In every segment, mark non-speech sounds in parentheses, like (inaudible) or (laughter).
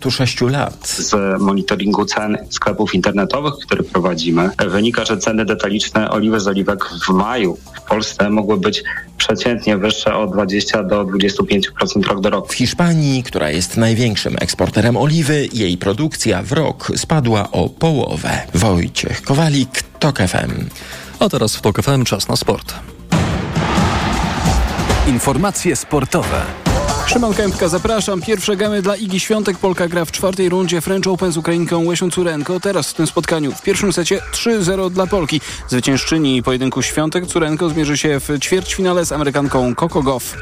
Tu sześciu lat. Z monitoringu cen sklepów internetowych, który prowadzimy, wynika, że ceny detaliczne oliwy z oliwek w maju w Polsce mogły być przeciętnie wyższe o 20 do 25% rok do roku. W Hiszpanii, która jest największym eksporterem oliwy, jej produkcja w rok spadła o połowę. Wojciech Kowalik, TOK FM. A teraz w TOK FM czas na sport. Informacje sportowe. Szymon Kępka, zapraszam. Pierwsze gamy dla Igi Świątek. Polka gra w czwartej rundzie French Open z Ukrainką Łesią Curenko. Teraz w tym spotkaniu w pierwszym secie 3-0 dla Polki. Zwyciężczyni pojedynku Świątek Curenko zmierzy się w ćwierćfinale z Amerykanką Coco Goff.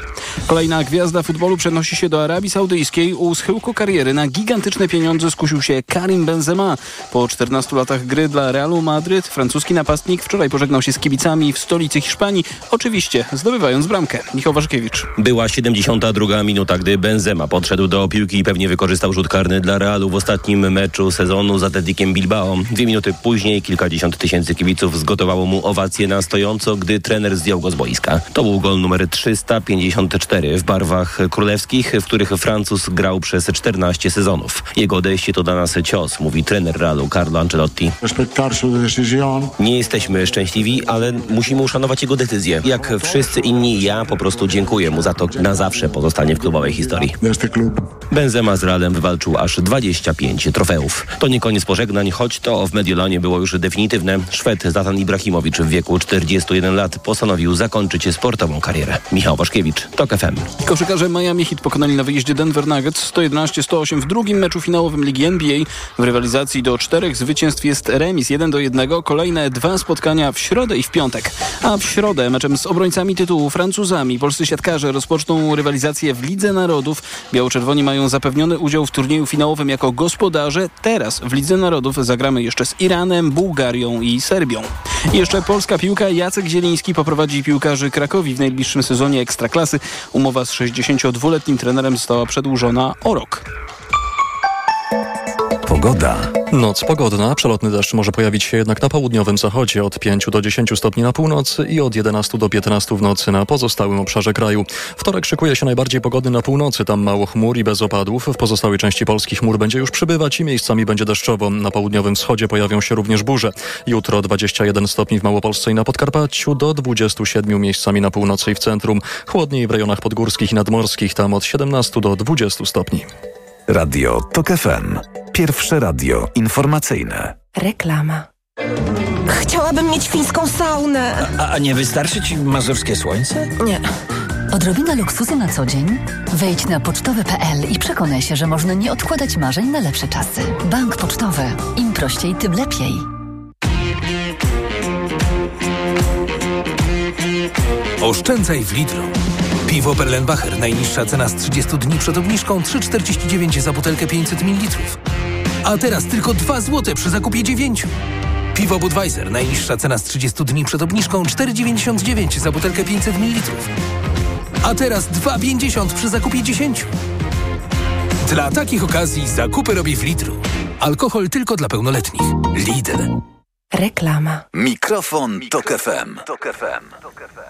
Kolejna gwiazda futbolu przenosi się do Arabii Saudyjskiej. U schyłku kariery na gigantyczne pieniądze skusił się Karim Benzema. Po 14 latach gry dla Realu Madryt francuski napastnik wczoraj pożegnał się z kibicami w stolicy Hiszpanii. Oczywiście zdobywając bramkę. Michał Waszkiewicz. Była 72 minuta minuta, gdy Benzema podszedł do piłki i pewnie wykorzystał rzut karny dla Realu w ostatnim meczu sezonu z Atletikiem Bilbao. Dwie minuty później kilkadziesiąt tysięcy kibiców zgotowało mu owację na stojąco, gdy trener zdjął go z boiska. To był gol numer 354 w barwach królewskich, w których Francuz grał przez 14 sezonów. Jego odejście to dla nas cios, mówi trener Realu Carlo Ancelotti. Nie jesteśmy szczęśliwi, ale musimy uszanować jego decyzję. Jak wszyscy inni, ja po prostu dziękuję mu za to. Na zawsze pozostanie w klubowej historii. Benzema z Realem wywalczył aż 25 trofeów. To nie koniec pożegnań, choć to w Mediolanie było już definitywne. Szwed Zlatan Ibrahimowicz w wieku 41 lat postanowił zakończyć sportową karierę. Michał Waszkiewicz, TOK FM. Koszykarze Miami Heat pokonali na wyjeździe Denver Nuggets 111-108 w drugim meczu finałowym Ligi NBA. W rywalizacji do czterech zwycięstw jest remis 1 do 1. Kolejne dwa spotkania w środę i w piątek. A w środę meczem z obrońcami tytułu Francuzami polscy siatkarze rozpoczną rywalizację w Lidze Narodów. Biało-czerwoni mają zapewniony udział w turnieju finałowym jako gospodarze. Teraz w Lidze Narodów zagramy jeszcze z Iranem, Bułgarią i Serbią. I jeszcze polska piłka. Jacek Zieliński poprowadzi piłkarzy Krakowi w najbliższym sezonie Ekstraklasy. Umowa z 62-letnim trenerem została przedłużona o rok. Pogoda. Noc pogodna. Przelotny deszcz może pojawić się jednak na południowym zachodzie od 5 do 10 stopni na północy i od 11 do 15 w nocy na pozostałym obszarze kraju. Wtorek szykuje się najbardziej pogodny na północy. Tam mało chmur i bez opadów. W pozostałej części Polski chmur będzie już przybywać i miejscami będzie deszczowo. Na południowym wschodzie pojawią się również burze. Jutro 21 stopni w Małopolsce i na Podkarpaciu do 27 miejscami na północy i w centrum. Chłodniej w rejonach podgórskich i nadmorskich. Tam od 17 do 20 stopni. Radio TOK FM. Pierwsze radio informacyjne. Reklama. Chciałabym mieć fińską saunę. A, a nie wystarczy ci mazurskie słońce? Nie. Odrobina luksusu na co dzień? Wejdź na pocztowy.pl i przekonaj się, że można nie odkładać marzeń na lepsze czasy. Bank Pocztowy. Im prościej, tym lepiej. Oszczędzaj w Lidlu. Piwo Perlenbacher. Najniższa cena z 30 dni przed obniżką 3,49 za butelkę 500 ml. A teraz tylko 2 zł przy zakupie 9. Piwo Budweiser. Najniższa cena z 30 dni przed obniżką 4,99 za butelkę 500 ml. A teraz 2,50 przy zakupie 10. Dla takich okazji zakupy robię w Lidlu. Alkohol tylko dla pełnoletnich. Lidl. Reklama. Mikrofon, Tok FM.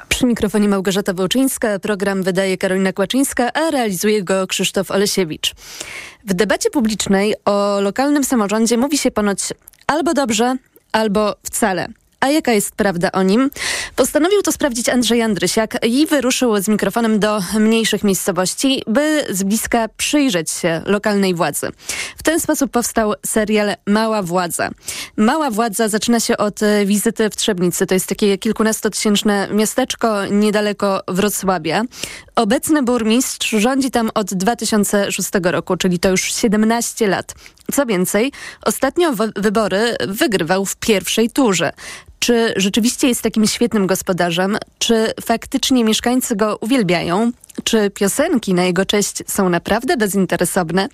Przy mikrofonie Małgorzata Wołczyńska, program wydaje Karolina Kłaczyńska, a realizuje go Krzysztof Olesiewicz. W debacie publicznej o lokalnym samorządzie mówi się ponoć albo dobrze, albo wcale. A jaka jest prawda o nim? Postanowił to sprawdzić Andrzej Andrysiak i wyruszył z mikrofonem do mniejszych miejscowości, by z bliska przyjrzeć się lokalnej władzy. W ten sposób powstał serial Mała Władza. Mała Władza zaczyna się od wizyty w Trzebnicy. To jest takie kilkunastotysięczne miasteczko niedaleko Wrocławia. Obecny burmistrz rządzi tam od 2006 roku, czyli to już 17 lat. Co więcej, ostatnio wybory wygrywał w pierwszej turze. Czy rzeczywiście jest takim świetnym gospodarzem? Czy faktycznie mieszkańcy go uwielbiają? Czy piosenki na jego cześć są naprawdę bezinteresowne?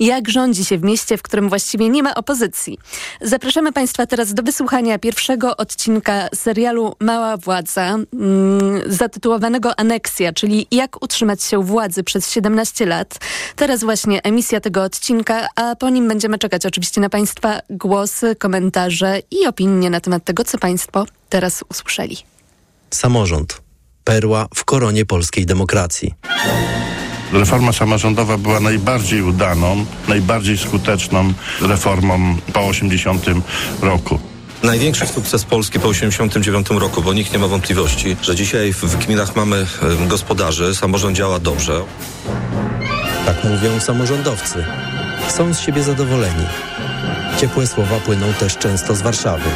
Jak rządzi się w mieście, w którym właściwie nie ma opozycji? Zapraszamy Państwa teraz do wysłuchania pierwszego odcinka serialu Mała Władza, mm, zatytułowanego Aneksja, czyli jak utrzymać się władzy przez 17 lat. Teraz właśnie emisja tego odcinka, a po nim będziemy czekać oczywiście na Państwa głosy, komentarze i opinie na temat tego, co Państwo teraz usłyszeli. Samorząd perła w koronie polskiej demokracji. Reforma samorządowa była najbardziej udaną, najbardziej skuteczną reformą po 80 roku. Największy sukces Polski po 1989 roku, bo nikt nie ma wątpliwości, że dzisiaj w gminach mamy gospodarzy, samorząd działa dobrze. Tak mówią samorządowcy. Są z siebie zadowoleni. Ciepłe słowa płyną też często z Warszawy.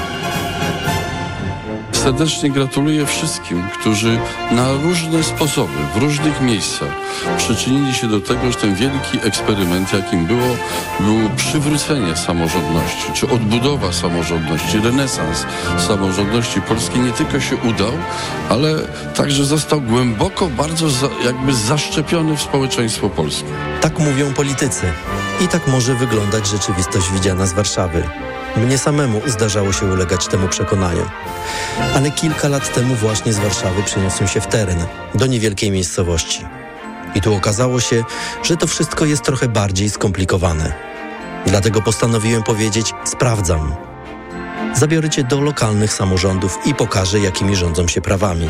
Serdecznie gratuluję wszystkim, którzy na różne sposoby, w różnych miejscach przyczynili się do tego, że ten wielki eksperyment, jakim było, było przywrócenie samorządności, czy odbudowa samorządności, renesans samorządności polskiej nie tylko się udał, ale także został głęboko, bardzo za, jakby zaszczepiony w społeczeństwo polskie. Tak mówią politycy. I tak może wyglądać rzeczywistość widziana z Warszawy. Mnie samemu zdarzało się ulegać temu przekonaniu. Ale kilka lat temu właśnie z Warszawy przeniosłem się w teren, do niewielkiej miejscowości. I tu okazało się, że to wszystko jest trochę bardziej skomplikowane. Dlatego postanowiłem powiedzieć: sprawdzam. Zabiorę cię do lokalnych samorządów i pokażę, jakimi rządzą się prawami.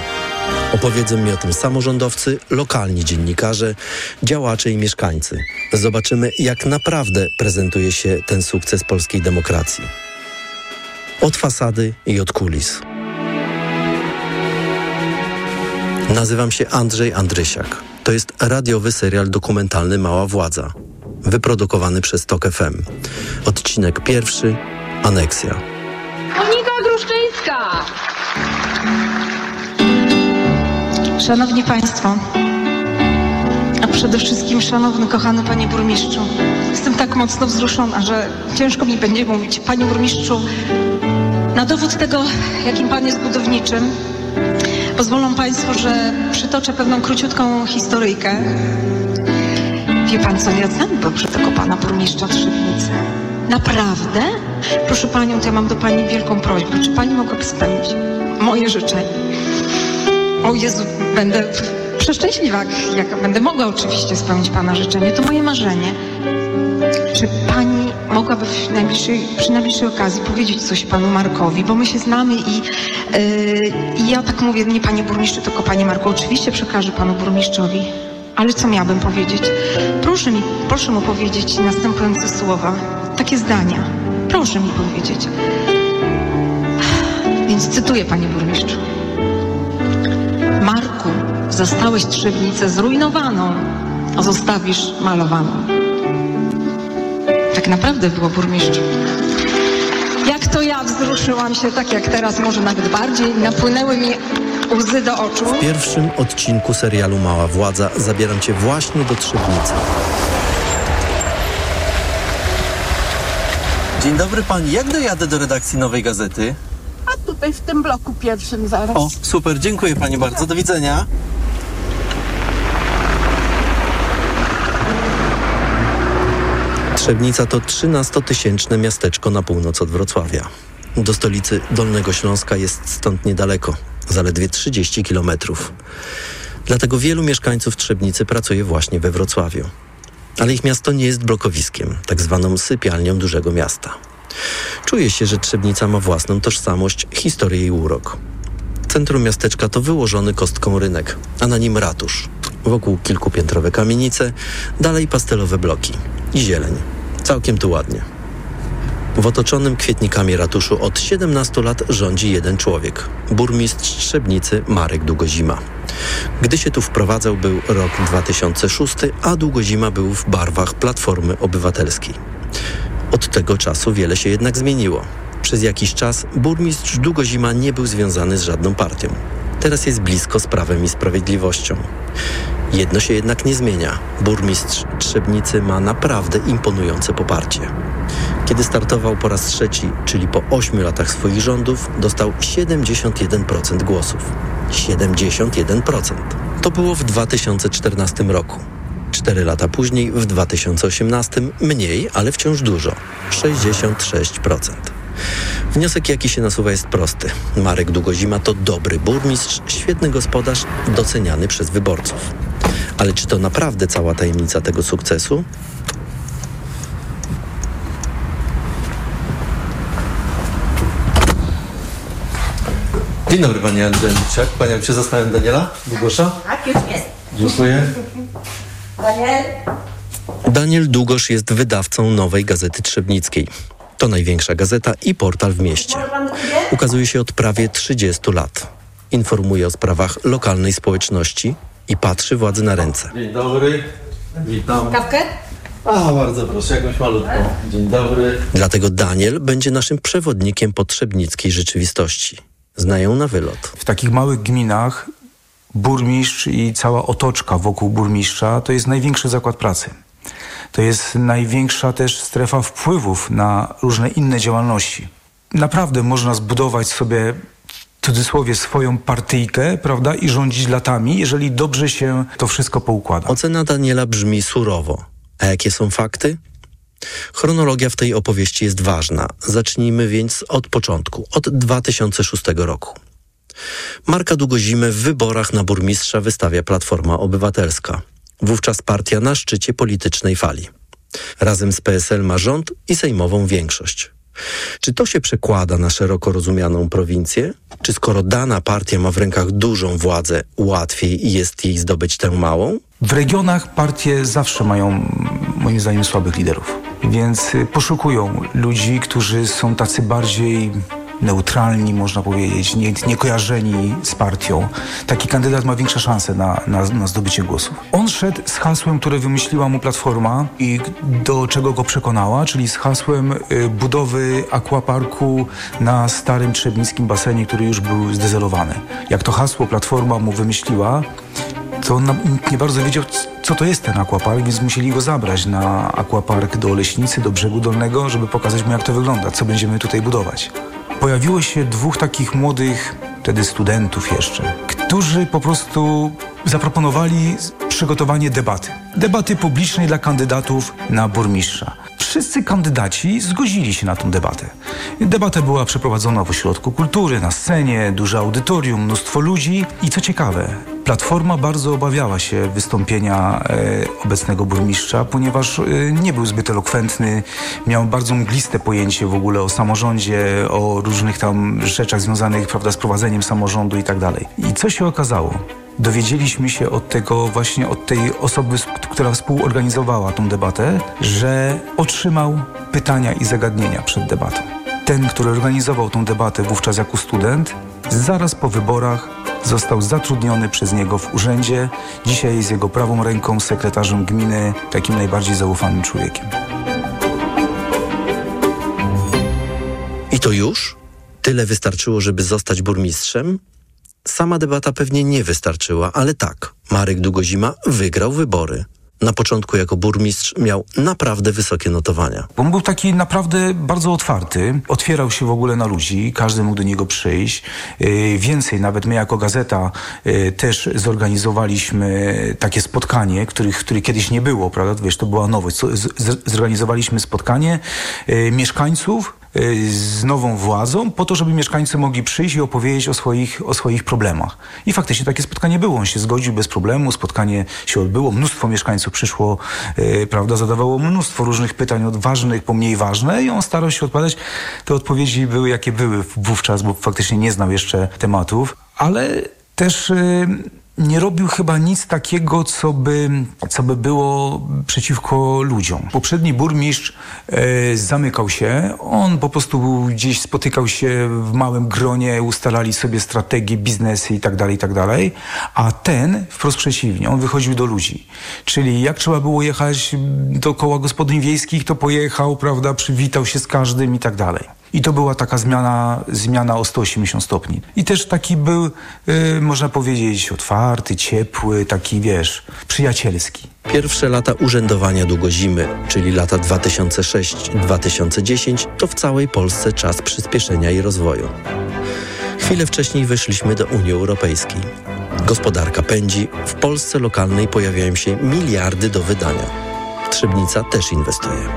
Opowiedzą mi o tym samorządowcy, lokalni dziennikarze, działacze i mieszkańcy. Zobaczymy, jak naprawdę prezentuje się ten sukces polskiej demokracji. Od fasady i od kulis. Nazywam się Andrzej Andrysiak. To jest radiowy serial dokumentalny Mała Władza, wyprodukowany przez TOK FM. Odcinek pierwszy, aneksja. Monika Gruszczyńska! Szanowni Państwo, a przede wszystkim szanowny, kochany Panie Burmistrzu, jestem tak mocno wzruszona, że ciężko mi będzie mówić. Panie Burmistrzu, na dowód tego, jakim Pan jest budowniczym, pozwolą Państwo, że przytoczę pewną króciutką historyjkę. Wie Pan co, ja znam dobrze tego Pana Burmistrza Trzebnicy. Naprawdę? Proszę Panią, to ja mam do Pani wielką prośbę. Czy Pani mogłaby spełnić moje życzenie? O Jezu, będę przeszczęśliwa, jak będę mogła oczywiście spełnić Pana życzenie. To moje marzenie. Czy Pani mogłaby najbliższej, przy najbliższej okazji powiedzieć coś Panu Markowi, bo my się znamy i, yy, ja tak mówię, nie Panie Burmistrzu, tylko Panie Marku. Oczywiście przekażę Panu Burmistrzowi. Ale co miałabym powiedzieć? Proszę mi, proszę mu powiedzieć następujące słowa, takie zdania. Proszę mi powiedzieć. Więc cytuję, Panie Burmistrzu. Marku, zostałeś Trzebnicę zrujnowaną, a zostawisz malowaną. Tak naprawdę było, burmistrzu. Jak to ja wzruszyłam się, tak jak teraz, może nawet bardziej, napłynęły mi łzy do oczu. W pierwszym odcinku serialu Mała Władza zabieram Cię właśnie do Trzebnicy. Dzień dobry Pani, jak dojadę do redakcji Nowej Gazety? Tutaj w tym bloku pierwszym zaraz. O, super, dziękuję Pani bardzo, do widzenia. Trzebnica to 13-tysięczne miasteczko na północ od Wrocławia. Do stolicy Dolnego Śląska jest stąd niedaleko, zaledwie 30 kilometrów. Dlatego wielu mieszkańców Trzebnicy pracuje właśnie we Wrocławiu. Ale ich miasto nie jest blokowiskiem, tak zwaną sypialnią dużego miasta. Czuje się, że Trzebnica ma własną tożsamość, historię i urok. Centrum miasteczka to wyłożony kostką rynek, a na nim ratusz. Wokół kilkupiętrowe kamienice, dalej pastelowe bloki i zieleń. Całkiem tu ładnie. W otoczonym kwietnikami ratuszu od 17 lat rządzi jeden człowiek. Burmistrz Trzebnicy Marek Długozima. Gdy się tu wprowadzał był rok 2006, a Długozima był w barwach Platformy Obywatelskiej. Od tego czasu wiele się jednak zmieniło. Przez jakiś czas burmistrz Długozima nie był związany z żadną partią. Teraz jest blisko z prawem i sprawiedliwością. Jedno się jednak nie zmienia. Burmistrz Trzebnicy ma naprawdę imponujące poparcie. Kiedy startował po raz trzeci, czyli po ośmiu latach swoich rządów, dostał 71% głosów. 71%. To było w 2014 roku. Cztery lata później, w 2018, mniej, ale wciąż dużo 66%. Wniosek, jaki się nasuwa, jest prosty. Marek Długozima to dobry burmistrz, świetny gospodarz, doceniany przez wyborców. Ale czy to naprawdę cała tajemnica tego sukcesu? Dzień dobry Panie Andrzejczyk. Panią się zastanawiam Daniela Długosza. Tak, już jest. Dziękuję. Daniel? Daniel Długosz jest wydawcą Nowej Gazety Trzebnickiej. To największa gazeta i portal w mieście. Ukazuje się od prawie 30 lat. Informuje o sprawach lokalnej społeczności i patrzy władzy na ręce. Dzień dobry, witam. Kawkę? A, bardzo proszę, jakąś malutką. Dzień dobry. Dlatego Daniel będzie naszym przewodnikiem po trzebnickiej rzeczywistości. Znają na wylot. W takich małych gminach burmistrz i cała otoczka wokół burmistrza to jest największy zakład pracy. To jest największa też strefa wpływów na różne inne działalności. Naprawdę można zbudować sobie w cudzysłowie swoją partyjkę, prawda, i rządzić latami, jeżeli dobrze się to wszystko poukłada. Ocena Daniela brzmi surowo. A jakie są fakty? Chronologia w tej opowieści jest ważna. Zacznijmy więc od początku, od 2006 roku. Marka Długozimę w wyborach na burmistrza wystawia Platforma Obywatelska. Wówczas partia na szczycie politycznej fali. Razem z PSL ma rząd i sejmową większość. Czy to się przekłada na szeroko rozumianą prowincję? Czy skoro dana partia ma w rękach dużą władzę, łatwiej jest jej zdobyć tę małą? W regionach partie zawsze mają, moim zdaniem, słabych liderów. Więc y, poszukują ludzi, którzy są tacy bardziej neutralni, można powiedzieć, nie, niekojarzeni z partią. Taki kandydat ma większe szanse na, na, na zdobycie głosów. On szedł z hasłem, które wymyśliła mu Platforma i do czego go przekonała, czyli z hasłem y, budowy aquaparku na starym trzebnickim basenie, który już był zdezelowany. Jak to hasło Platforma mu wymyśliła, to on nie bardzo wiedział, co to jest ten aquapark, więc musieli go zabrać na aquapark do Leśnicy, do brzegu dolnego, żeby pokazać mu, jak to wygląda, co będziemy tutaj budować. Pojawiło się dwóch takich młodych, wtedy studentów jeszcze, którzy po prostu zaproponowali przygotowanie debaty. Debaty publicznej dla kandydatów na burmistrza. Wszyscy kandydaci zgodzili się na tę debatę. Debata była przeprowadzona w ośrodku kultury, na scenie, duże audytorium, mnóstwo ludzi i co ciekawe, Platforma bardzo obawiała się wystąpienia e, obecnego burmistrza, ponieważ e, nie był zbyt elokwentny, miał bardzo mgliste pojęcie w ogóle o samorządzie, o różnych tam rzeczach związanych prawda, z prowadzeniem samorządu i tak dalej. I co się okazało? dowiedzieliśmy się od tego właśnie, od tej osoby, która współorganizowała tą debatę, że otrzymał pytania i zagadnienia przed debatą. Ten, który organizował tą debatę wówczas jako student, zaraz po wyborach został zatrudniony przez niego w urzędzie. Dzisiaj jest jego prawą ręką, sekretarzem gminy, takim najbardziej zaufanym człowiekiem. I to już? Tyle wystarczyło, żeby zostać burmistrzem? Sama debata pewnie nie wystarczyła, ale tak, Marek Długozima wygrał wybory. Na początku jako burmistrz miał naprawdę wysokie notowania. On był taki naprawdę bardzo otwarty, otwierał się w ogóle na ludzi, każdy mógł do niego przyjść. Yy, więcej, nawet my jako gazeta yy, też zorganizowaliśmy takie spotkanie, których, których kiedyś nie było, prawda? Wiesz, to była nowość. Zorganizowaliśmy spotkanie yy, mieszkańców Y, z nową władzą, po to, żeby mieszkańcy mogli przyjść i opowiedzieć o swoich, o swoich problemach. I faktycznie takie spotkanie było. On się zgodził bez problemu, spotkanie się odbyło, mnóstwo mieszkańców przyszło, yy, prawda, zadawało mnóstwo różnych pytań, od ważnych po mniej ważne i on starał się odpowiadać. Te odpowiedzi były, jakie były wówczas, bo faktycznie nie znał jeszcze tematów, ale też... Yy, nie robił chyba nic takiego, co by, co by było przeciwko ludziom. Poprzedni burmistrz e, zamykał się, on po prostu gdzieś spotykał się w małym gronie, ustalali sobie strategie, biznesy i tak dalej, tak dalej, a ten wprost przeciwnie, on wychodził do ludzi. Czyli jak trzeba było jechać do koła gospodyń wiejskich, to pojechał, prawda, przywitał się z każdym i tak dalej. I to była taka zmiana, zmiana o 180 stopni. I też taki był, yy, można powiedzieć, otwarty, ciepły, taki, wiesz, przyjacielski. Pierwsze lata urzędowania Długozimy, czyli lata 2006-2010, to w całej Polsce czas przyspieszenia i rozwoju. Chwilę wcześniej weszliśmy do Unii Europejskiej. Gospodarka pędzi, w Polsce lokalnej pojawiają się miliardy do wydania. Trzebnica też inwestuje.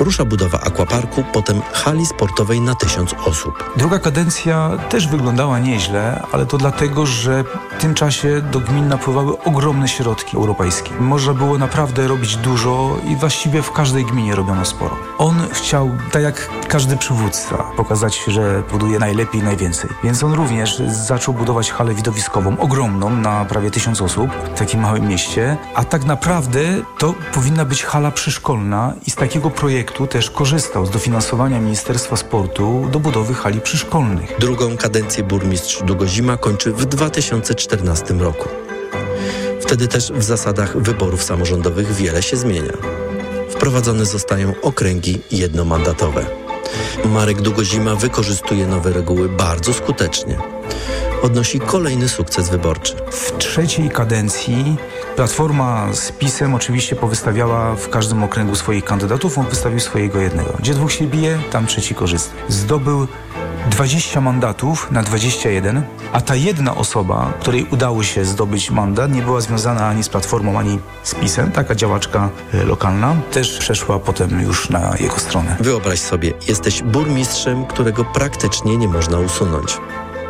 Rusza budowa aquaparku, potem hali sportowej na tysiąc osób. Druga kadencja też wyglądała nieźle, ale to dlatego, że w tym czasie do gmin napływały ogromne środki europejskie. Można było naprawdę robić dużo i właściwie w każdej gminie robiono sporo. On chciał, tak jak każdy przywódca, pokazać, że buduje najlepiej i najwięcej. Więc on również zaczął budować halę widowiskową, ogromną, na prawie tysiąc osób w takim małym mieście, a tak naprawdę to powinna być hala przyszkolna i z takiego projektu też korzystał z dofinansowania Ministerstwa Sportu do budowy hali przyszkolnych. Drugą kadencję burmistrz Długozima kończy w 2014 roku. Wtedy też w zasadach wyborów samorządowych wiele się zmienia. Wprowadzone zostają okręgi jednomandatowe. Marek Długozima wykorzystuje nowe reguły bardzo skutecznie. Odnosi kolejny sukces wyborczy. W trzeciej kadencji Platforma z PiSem oczywiście powystawiała w każdym okręgu swoich kandydatów, on wystawił swojego jednego. Gdzie dwóch się bije, tam trzeci korzysta. Zdobył 20 mandatów na 21, a ta jedna osoba, której udało się zdobyć mandat, nie była związana ani z Platformą, ani z PiSem, taka działaczka e, lokalna, też przeszła potem już na jego stronę. Wyobraź sobie, jesteś burmistrzem, którego praktycznie nie można usunąć.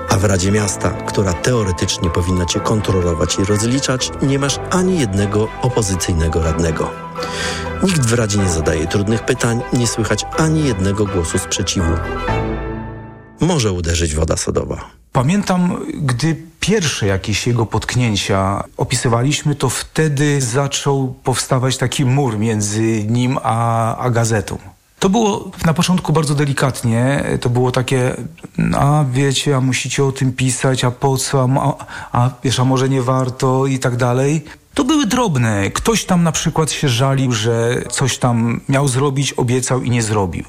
A w Radzie Miasta, która teoretycznie powinna cię kontrolować i rozliczać, nie masz ani jednego opozycyjnego radnego. Nikt w Radzie nie zadaje trudnych pytań, nie słychać ani jednego głosu sprzeciwu. Może uderzyć woda sodowa. Pamiętam, gdy pierwsze jakieś jego potknięcia opisywaliśmy, to wtedy zaczął powstawać taki mur między nim a, a gazetą. To było na początku bardzo delikatnie, to było takie, a wiecie, a musicie o tym pisać, a po co, a, a wiesz, a może nie warto i tak dalej. To były drobne. Ktoś tam na przykład się żalił, że coś tam miał zrobić, obiecał i nie zrobił.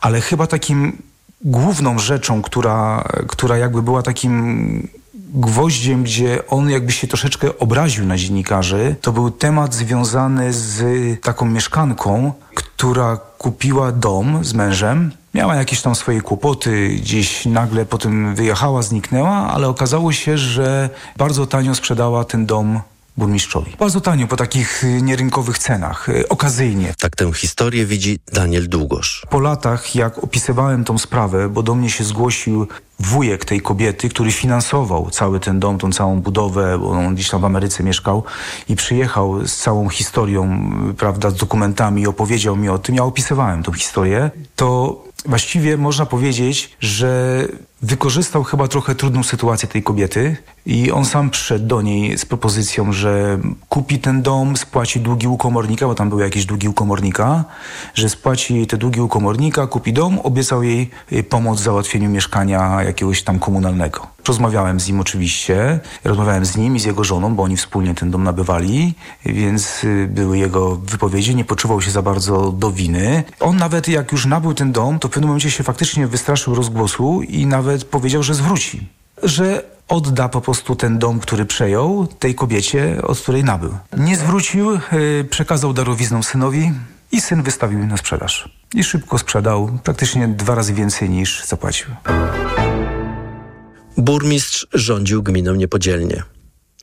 Ale chyba takim główną rzeczą, która, która jakby była takim gwoździem, gdzie on jakby się troszeczkę obraził na dziennikarzy, to był temat związany z taką mieszkanką, która kupiła dom z mężem. Miała jakieś tam swoje kłopoty, gdzieś nagle potem wyjechała, zniknęła, ale okazało się, że bardzo tanio sprzedała ten dom burmistrzowi. Bardzo tanio, po takich y, nierynkowych cenach, y, okazyjnie. Tak tę historię widzi Daniel Długosz. Po latach, jak opisywałem tą sprawę, bo do mnie się zgłosił wujek tej kobiety, który finansował cały ten dom, tą całą budowę, bo on gdzieś tam w Ameryce mieszkał i przyjechał z całą historią, prawda, z dokumentami i opowiedział mi o tym. Ja opisywałem tą historię. To właściwie można powiedzieć, że wykorzystał chyba trochę trudną sytuację tej kobiety i on sam przyszedł do niej z propozycją, że kupi ten dom, spłaci długi u komornika, bo tam były jakieś długi u komornika, że spłaci te długi u komornika, kupi dom, obiecał jej y, pomoc w załatwieniu mieszkania jakiegoś tam komunalnego. Rozmawiałem z nim oczywiście, rozmawiałem z nim i z jego żoną, bo oni wspólnie ten dom nabywali, więc y, były jego wypowiedzi, nie poczuwał się za bardzo do winy. On nawet jak już nabył ten dom, to w pewnym momencie się faktycznie wystraszył rozgłosu i nawet powiedział, że zwróci. Że odda po prostu ten dom, który przejął tej kobiecie, od której nabył. Nie zwrócił, y, przekazał darowizną synowi i syn wystawił na sprzedaż. I szybko sprzedał, praktycznie dwa razy więcej niż zapłacił. Burmistrz rządził gminą niepodzielnie.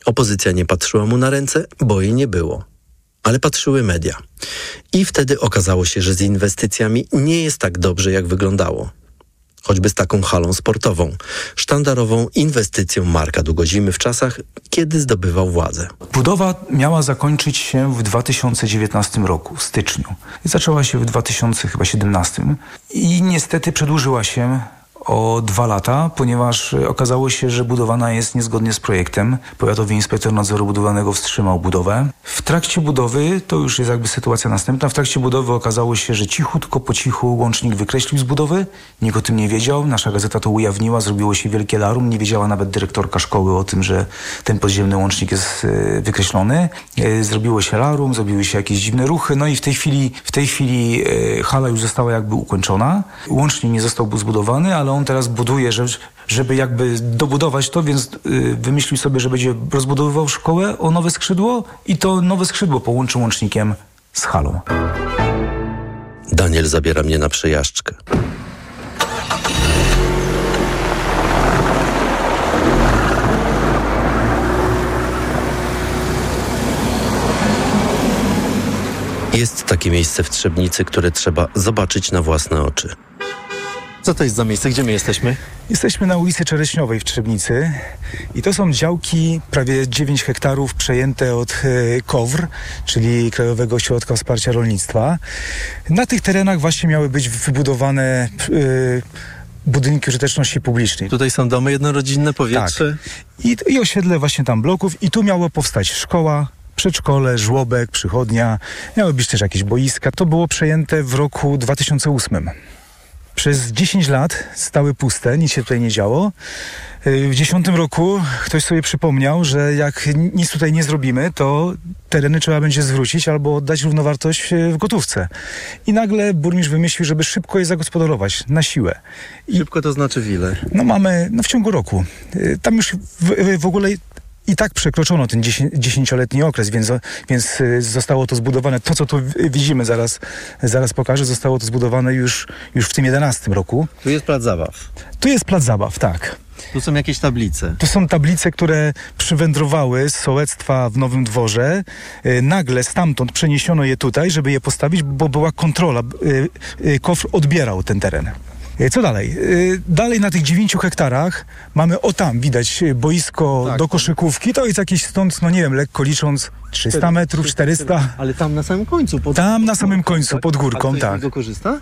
Opozycja nie patrzyła mu na ręce, bo jej nie było. Ale patrzyły media. I wtedy okazało się, że z inwestycjami nie jest tak dobrze, jak wyglądało. Choćby z taką halą sportową, sztandarową inwestycją Marka Długozimy w czasach, kiedy zdobywał władzę. Budowa miała zakończyć się w 2019 roku, w styczniu. Zaczęła się w 2017 i niestety przedłużyła się o dwa lata, ponieważ okazało się, że budowana jest niezgodnie z projektem. Powiatowy inspektor nadzoru budowlanego wstrzymał budowę. W trakcie budowy, to już jest jakby sytuacja następna, w trakcie budowy okazało się, że cichutko po cichu łącznik wykreślił z budowy. Nikt o tym nie wiedział. Nasza gazeta to ujawniła, zrobiło się wielkie larum. Nie wiedziała nawet dyrektorka szkoły o tym, że ten podziemny łącznik jest e, wykreślony. E, zrobiło się larum, zrobiły się jakieś dziwne ruchy. No i w tej chwili, w tej chwili hala już została jakby ukończona. Łącznik nie został zbudowany, ale on teraz buduje, żeby jakby dobudować to, więc y, wymyślił sobie, że będzie rozbudowywał szkołę o nowe skrzydło i to nowe skrzydło połączy łącznikiem z halą. Daniel zabiera mnie na przejażdżkę. Jest takie miejsce w Trzebnicy, które trzeba zobaczyć na własne oczy. Co to jest za miejsce? Gdzie my jesteśmy? Jesteśmy na ulicy Czereśniowej w Trzebnicy i to są działki prawie 9 hektarów przejęte od e, KOWR, czyli Krajowego Ośrodka Wsparcia Rolnictwa. Na tych terenach właśnie miały być wybudowane e, budynki użyteczności publicznej. Tutaj są domy jednorodzinne, powietrze. Tak. I, I osiedle właśnie tam bloków i tu miało powstać szkoła, przedszkole, żłobek, przychodnia. Miały być też jakieś boiska. To było przejęte w roku 2008. Przez 10 lat stały puste, nic się tutaj nie działo. Y, W 10 roku ktoś sobie przypomniał, że jak nic tutaj nie zrobimy, to tereny trzeba będzie zwrócić albo oddać równowartość y, w gotówce. I nagle burmistrz wymyślił, żeby szybko je zagospodarować, na siłę. I, Szybko to znaczy w ile? no mamy, no w ciągu roku. Y, Tam już w, w ogóle i tak przekroczono ten 10 dziesięcioletni okres, więc, więc y, zostało to zbudowane. To, co tu widzimy, zaraz, zaraz pokażę, zostało to zbudowane już, już w tym 11 roku. Tu jest plac zabaw. Tu jest plac zabaw, tak. Tu są jakieś tablice. To są tablice, które przywędrowały z sołectwa w Nowym Dworze. Y, Nagle stamtąd przeniesiono je tutaj, żeby je postawić, bo była kontrola. Y, KOWR odbierał ten teren. Y, Co dalej? Y, Dalej na tych 9 hektarach mamy, o tam widać boisko do koszykówki. To jest jakieś stąd, no nie wiem, lekko licząc 300 metrów, 400. Ale tam na samym końcu. Pod... Tam na samym końcu, pod górką, tak. niego korzysta?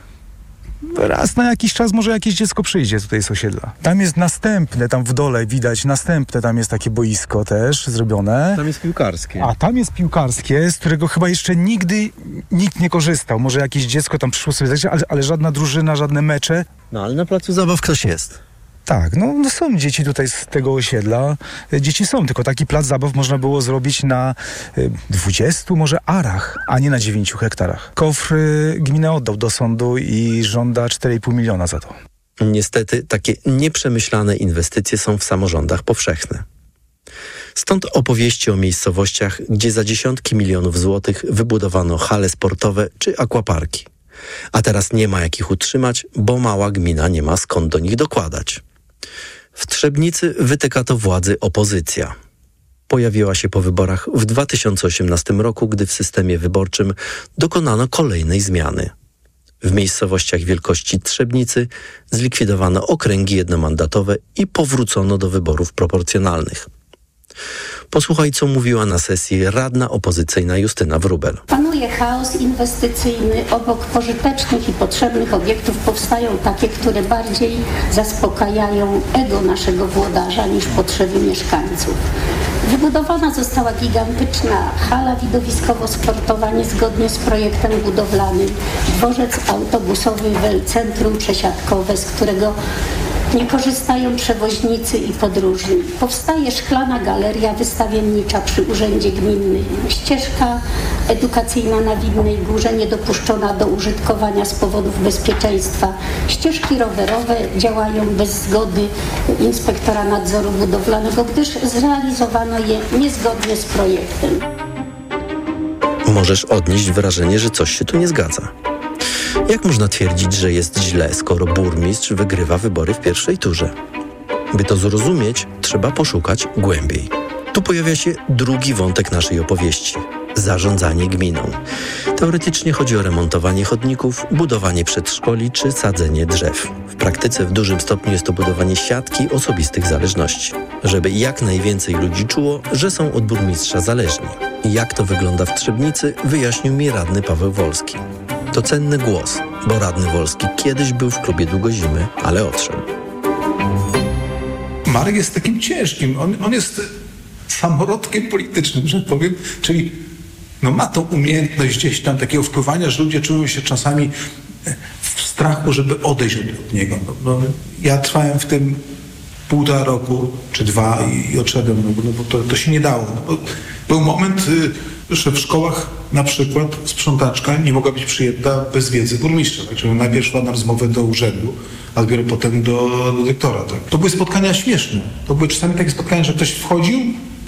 Raz na jakiś czas może jakieś dziecko przyjdzie tutaj z osiedla. Tam jest następne, tam w dole widać następne, tam jest takie boisko też zrobione. Tam jest piłkarskie. A tam jest piłkarskie, z którego chyba jeszcze nigdy nikt nie korzystał. Może jakieś dziecko tam przyszło sobie ale, ale żadna drużyna, żadne mecze. No ale na placu zabaw ktoś jest. Tak, no, no są dzieci tutaj z tego osiedla. Dzieci są, tylko taki plac zabaw można było zrobić na y, 20 może arach, a nie na 9 hektarach. KOWR y, gminę oddał do sądu i żąda 4,5 miliona za to. Niestety takie nieprzemyślane inwestycje są w samorządach powszechne. Stąd opowieści o miejscowościach, gdzie za dziesiątki milionów złotych wybudowano hale sportowe czy akwaparki. A teraz nie ma jak ich utrzymać, bo mała gmina nie ma skąd do nich dokładać. W Trzebnicy wytyka to władzy opozycja. Pojawiła się po wyborach w 2018 roku, gdy w systemie wyborczym dokonano kolejnej zmiany. W miejscowościach wielkości Trzebnicy zlikwidowano okręgi jednomandatowe i powrócono do wyborów proporcjonalnych. Posłuchaj, co mówiła na sesji radna opozycyjna Justyna Wrubel. Panuje chaos inwestycyjny. Obok pożytecznych i potrzebnych obiektów powstają takie, które bardziej zaspokajają ego naszego włodarza niż potrzeby mieszkańców. Wybudowana została gigantyczna hala widowiskowo-sportowa niezgodnie z projektem budowlanym, dworzec autobusowy centrum przesiadkowe, z którego nie korzystają przewoźnicy i podróżni. Powstaje szklana galeria wystawiennicza przy Urzędzie Gminnym. Ścieżka edukacyjna na Widnej Górze niedopuszczona do użytkowania z powodów bezpieczeństwa. Ścieżki rowerowe działają bez zgody inspektora nadzoru budowlanego, gdyż zrealizowano je niezgodnie z projektem. Możesz odnieść wrażenie, że coś się tu nie zgadza. Jak można twierdzić, że jest źle, skoro burmistrz wygrywa wybory w pierwszej turze? By to zrozumieć, trzeba poszukać głębiej. Tu pojawia się drugi wątek naszej opowieści zarządzanie gminą. Teoretycznie chodzi o remontowanie chodników, budowanie przedszkoli czy sadzenie drzew. W praktyce w dużym stopniu jest to budowanie siatki osobistych zależności, żeby jak najwięcej ludzi czuło, że są od burmistrza zależni. Jak to wygląda w Trzebnicy, wyjaśnił mi radny Paweł Wolski. To cenny głos, bo radny Wolski kiedyś był w klubie Długozimy, ale odszedł. Marek jest takim ciężkim. On, on jest samorodkiem politycznym, że powiem, czyli no ma tą umiejętność gdzieś tam takiego wpływania, że ludzie czują się czasami w strachu, żeby odejść od, niego. No, no, ja trwałem w tym półtora roku czy dwa i, i odszedłem, no, bo- no, bo to, to się nie dało. No, był moment, y, że w szkołach na przykład sprzątaczka nie mogła być przyjęta bez wiedzy burmistrza. Także najpierw szła na rozmowę do urzędu, a dopiero potem do, do dyrektora. Tak. To były spotkania śmieszne. To były czasami takie spotkania, że ktoś wchodził,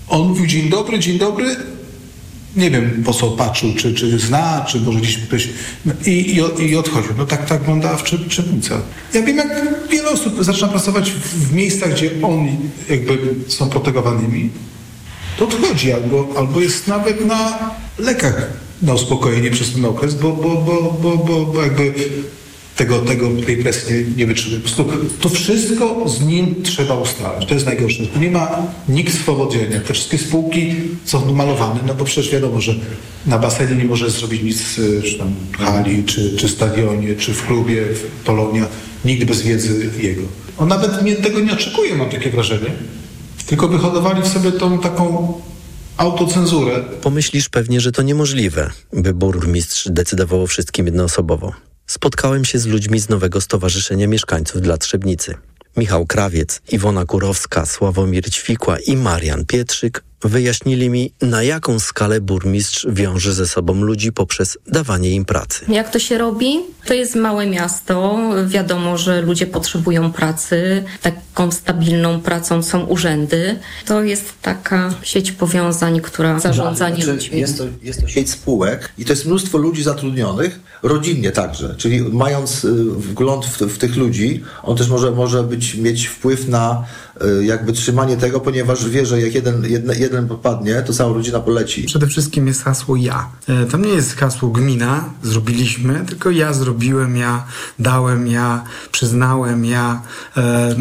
on mówił dzień dobry, dzień dobry, nie wiem po co patrzył, czy, czy zna, czy może gdzieś ktoś i, i, i odchodził. No tak, tak wyglądała w Czep- Czepnica. Ja wiem, jak wiele osób zaczyna pracować w, w miejscach, gdzie oni jakby są protegowanymi, to odchodzi albo, albo jest nawet na lekach na uspokojenie przez ten okres, bo, bo, bo, bo, bo, bo jakby tego, tego, tej presji nie, nie wytrzyma. Po prostu to wszystko z nim trzeba ustalać. To jest najgorsze. Tu nie ma nikt swobodzienia. Te wszystkie spółki są malowane, no bo przecież wiadomo, że na basenie nie może zrobić nic czy tam hali, czy, czy stadionie, czy w klubie, w Polonia. Nikt bez wiedzy jego. On nawet nie, tego nie oczekuje, mam takie wrażenie. Tylko wyhodowali w sobie tą taką autocenzurę. Pomyślisz pewnie, że to niemożliwe, by burmistrz decydował o wszystkim jednoosobowo. Spotkałem się z ludźmi z nowego Stowarzyszenia Mieszkańców dla Trzebnicy. Michał Krawiec, Iwona Kurowska, Sławomir Ćwikła i Marian Pietrzyk wyjaśnili mi, na jaką skalę burmistrz wiąże ze sobą ludzi poprzez dawanie im pracy. Jak to się robi? To jest małe miasto. Wiadomo, że ludzie potrzebują pracy. Taką stabilną pracą są urzędy. To jest taka sieć powiązań, która zarządza Znaczy, ludźmi. jest, to, jest to sieć spółek i to jest mnóstwo ludzi zatrudnionych, rodzinnie także. Czyli mając y, wgląd w, w tych ludzi, on też może, może być, mieć wpływ na jakby trzymanie tego, ponieważ wie, że jak jeden, jedne, jeden popadnie, to cała rodzina poleci. Przede wszystkim jest hasło ja. E, Tam nie jest hasło gmina, zrobiliśmy, tylko ja zrobiłem, ja dałem, ja przyznałem, ja e,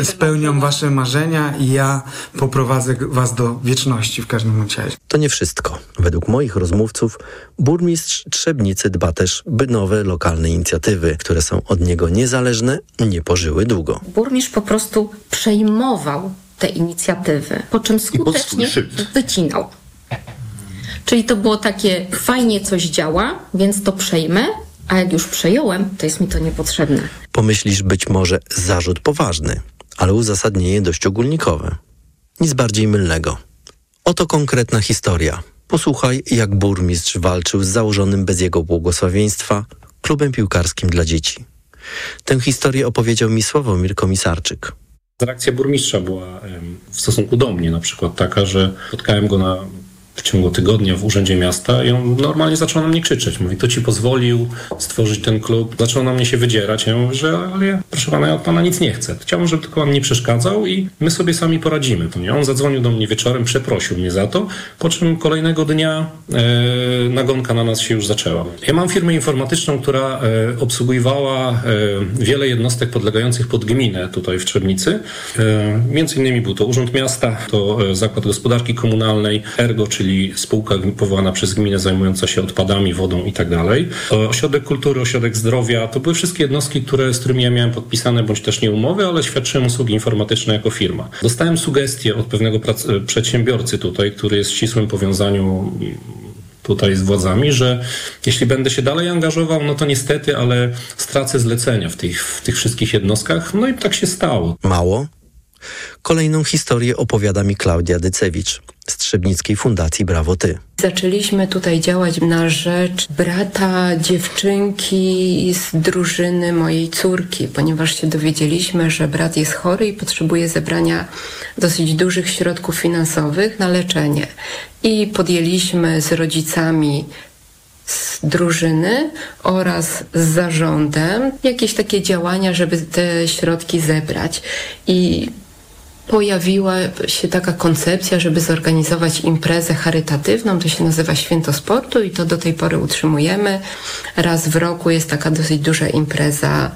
e, spełniam wasze marzenia i ja poprowadzę was do wieczności w każdym razie. To nie wszystko. Według moich rozmówców burmistrz Trzebnicy dba też, by nowe lokalne inicjatywy, które są od niego niezależne, nie pożyły długo. Burmistrz po prostu przejmował te inicjatywy, po czym skutecznie wycinał. Czyli to było takie, fajnie coś działa, więc to przejmę, a jak już przejąłem, to jest mi to niepotrzebne. Pomyślisz być może zarzut poważny, ale uzasadnienie dość ogólnikowe. Nic bardziej mylnego. Oto konkretna historia. Posłuchaj, jak burmistrz walczył z założonym bez jego błogosławieństwa klubem piłkarskim dla dzieci. Tę historię opowiedział mi Sławomir Komisarczyk. Reakcja burmistrza była w stosunku do mnie na przykład taka, że spotkałem go na, w ciągu tygodnia w Urzędzie Miasta i on normalnie zaczął na mnie krzyczeć. Mówi, kto ci pozwolił stworzyć ten klub? Zaczął na mnie się wydzierać. Ja mówię, że ale proszę pana, ja od pana nic nie chcę. Chciałbym, żeby tylko pan nie przeszkadzał i my sobie sami poradzimy. To nie? On zadzwonił do mnie wieczorem, przeprosił mnie za to, po czym kolejnego dnia e, nagonka na nas się już zaczęła. Ja mam firmę informatyczną, która e, obsługiwała e, wiele jednostek podlegających pod gminę tutaj w Trzebnicy. E, między innymi był to Urząd Miasta, to e, Zakład Gospodarki Komunalnej, Ergo, czyli spółka powołana przez gminę zajmująca się odpadami, wodą i tak Ośrodek Kultury, Ośrodek Zdrowia, to były wszystkie jednostki, które, z którymi ja miałem podpisane bądź też nie umowy, ale świadczyłem usługi informatyczne jako firma. Dostałem sugestie od pewnego e, przedsiębiorcy tutaj, który jest w ścisłym powiązaniu tutaj z władzami, że jeśli będę się dalej angażował, no to niestety, ale stracę zlecenia w tych, w tych wszystkich jednostkach. No i tak się stało. Mało? Kolejną historię opowiada mi Klaudia Dycewicz z Trzebnickiej Fundacji Brawo Ty. Zaczęliśmy tutaj działać na rzecz brata dziewczynki z drużyny mojej córki, ponieważ się dowiedzieliśmy, że brat jest chory i potrzebuje zebrania dosyć dużych środków finansowych na leczenie. I podjęliśmy z rodzicami z drużyny oraz z zarządem jakieś takie działania, żeby te środki zebrać. I pojawiła się taka koncepcja, żeby zorganizować imprezę charytatywną. To się nazywa Święto Sportu i to do tej pory utrzymujemy. Raz w roku jest taka dosyć duża impreza,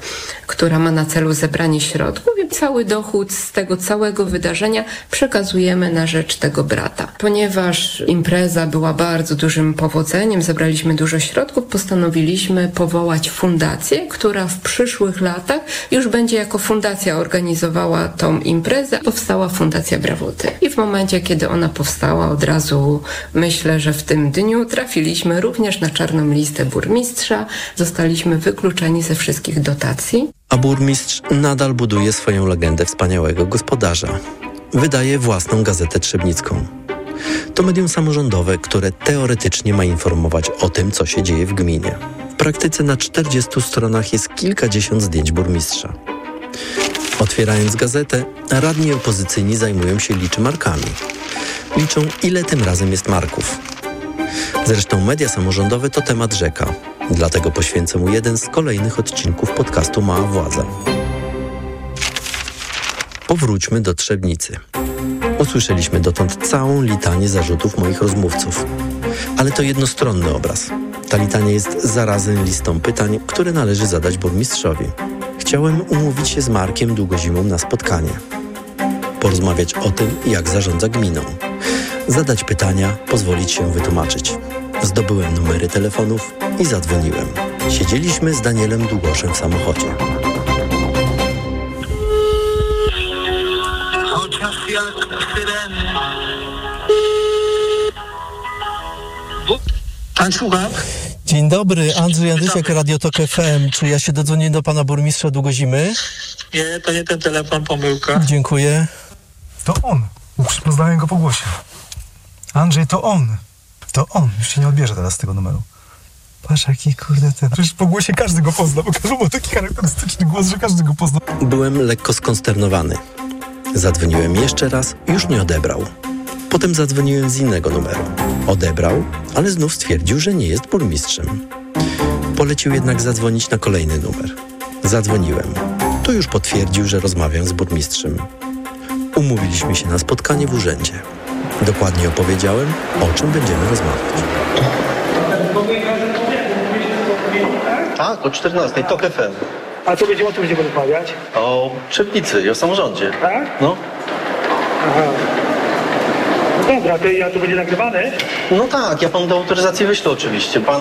która ma na celu zebranie środków i cały dochód z tego całego wydarzenia przekazujemy na rzecz tego brata. Ponieważ impreza była bardzo dużym powodzeniem, zebraliśmy dużo środków, postanowiliśmy powołać fundację, która w przyszłych latach już będzie jako fundacja organizowała tą imprezę. Powstała Fundacja Brawoty. I w momencie, kiedy ona powstała, od razu myślę, że w tym dniu trafiliśmy również na czarną listę burmistrza, zostaliśmy wykluczeni ze wszystkich dotacji. A burmistrz nadal buduje swoją legendę wspaniałego gospodarza. Wydaje własną gazetę trzebnicką. To medium samorządowe, które teoretycznie ma informować o tym, co się dzieje w gminie. W praktyce na 40 stronach jest kilkadziesiąt zdjęć burmistrza. Otwierając gazetę, radni opozycyjni zajmują się liczymarkami. Liczą, ile tym razem jest marków. Zresztą media samorządowe to temat rzeka. Dlatego poświęcę mu jeden z kolejnych odcinków podcastu Mała Władza. Powróćmy do Trzebnicy. Usłyszeliśmy dotąd całą litanię zarzutów moich rozmówców. Ale to jednostronny obraz. Ta litania jest zarazem listą pytań, które należy zadać burmistrzowi. Chciałem umówić się z Markiem Długozimą na spotkanie. Porozmawiać o tym, jak zarządza gminą. Zadać pytania, pozwolić się wytłumaczyć. Zdobyłem numery telefonów i zadzwoniłem. Siedzieliśmy z Danielem Długoszem w samochodzie. Chociaż jak syreny. Pan słucha? Dzień dobry, Andrzej Andrysiak, Radio Tok FM. Czy ja się dodzwonię do pana burmistrza Długozimy? Nie, to nie ten telefon, pomyłka. Dziękuję. To on. Poznałem go po głosie. Andrzej, to on. To on. Już się nie odbierze teraz z tego numeru. Patrz, jaki kurde ten. Przecież po głosie każdy go pozna, bo każdy ma taki charakterystyczny głos, że każdy go pozna. Byłem lekko skonsternowany. Zadzwoniłem jeszcze raz, już nie odebrał. Potem zadzwoniłem z innego numeru. Odebrał, ale znów stwierdził, że nie jest burmistrzem. Polecił jednak zadzwonić na kolejny numer. Zadzwoniłem. Tu już potwierdził, że rozmawiam z burmistrzem. Umówiliśmy się na spotkanie w urzędzie. Dokładnie opowiedziałem, o czym będziemy rozmawiać. Tak, o 14, TOK FM. A co będziemy o tym będziemy rozmawiać? O Trzebnicy i o samorządzie. Tak? No. Aha. No dobra, to ja to będzie nagrywane? No tak, ja panu do autoryzacji wyślę oczywiście. Pan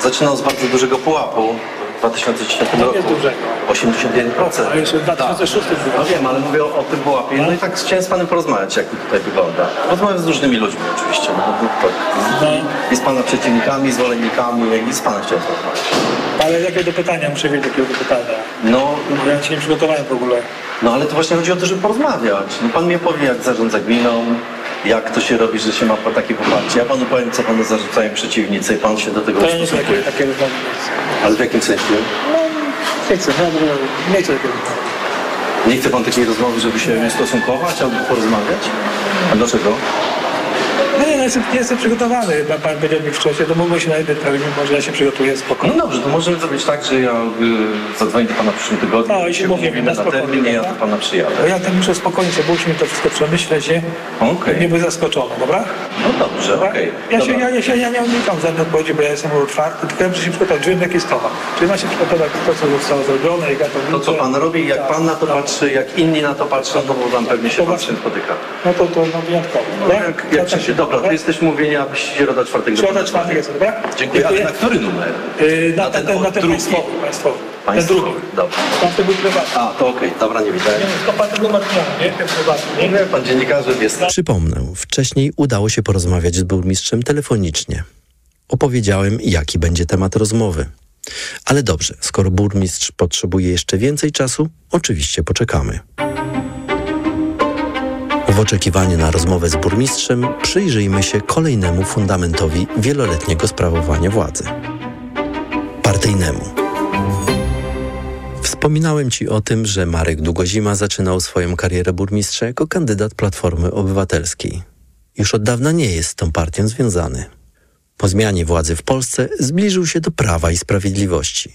zaczynał z bardzo dużego pułapu w 2010 To roku. jest dużego. 81%. A jeszcze w 2006 No wiem, ale mówię o, o tym pułapie. No i tak chciałem z panem porozmawiać, jak to tutaj wygląda. Rozmawiam z różnymi ludźmi oczywiście. No, no, tak. I, I z pana przeciwnikami, zwolennikami, jak i z panem chciałem porozmawiać. Ale jakie do pytania? Muszę wiedzieć jakiego do pytania. No, Ja się nie przygotowałem w ogóle. no ale to właśnie chodzi o to, żeby porozmawiać. No pan mi powie, jak zarządza gminą, jak to się robi, że się ma takie poparcie. Ja panu powiem, co panu zarzucają przeciwnicy i pan się do tego To ustosunkuje. takie, takie. Ale w jakim sensie? No, nie chcę, nie chcę takiego. Nie chce pan takiej rozmowy, żeby się nie stosunkować albo porozmawiać? A dlaczego? No nie, no, jestem, nie jestem przygotowany. Pan, pan powiedział mi wcześniej, to mógłby się na jeden termin, może ja się przygotuję spokojnie. No dobrze, to możemy zrobić tak, że ja y, zadzwonię do pana w przyszłym tygodniu. No i się mówimy umówimy na na termin i ja do pana przyjadę. Bo ja tam muszę spokojnie sobie usiąść to wszystko przemyśleć, nie? Okej. Nie być zaskoczony, dobra? No dobrze, okej. Ja, się, ja, ja, się, ja nie unikam żadnej odpowiedzi, bo ja jestem otwarty, tylko ja muszę się przygotować, wiem jakie jest to. Czyli ma się przygotować to, co zostało zrobione, jak ja to To co pan robi, jak Tak, pan na to tak. patrzy, jak inni na to patrzą, no bo tam pewnie się tym spotyka. No to, to no, wyjątkowo. No, jak, jak się, dobra, to jesteśmy umówieni, abyś środa czwartek Środa czwartek jest, dobra? Dziękuję. Ale na który numer? Yy, na, Na ten ten, ten, na ten drugi. państwowy, państwowy. Ten Państwowy. drugi. Dobra. To był prywatny. A, to okej, dobra, nie widziałem. Nie, to pan tego ma nie? Ten prywatny, nie? Nie, pan dziennikarzem jest. Przypomnę, wcześniej udało się porozmawiać z burmistrzem telefonicznie. Opowiedziałem, jaki będzie temat rozmowy. Ale dobrze, skoro burmistrz potrzebuje jeszcze więcej czasu, oczywiście poczekamy. W oczekiwaniu na rozmowę z burmistrzem przyjrzyjmy się kolejnemu fundamentowi wieloletniego sprawowania władzy partyjnemu. Wspominałem Ci o tym, że Marek Długozima zaczynał swoją karierę burmistrza jako kandydat Platformy Obywatelskiej. Już od dawna nie jest z tą partią związany. Po zmianie władzy w Polsce zbliżył się do Prawa i Sprawiedliwości.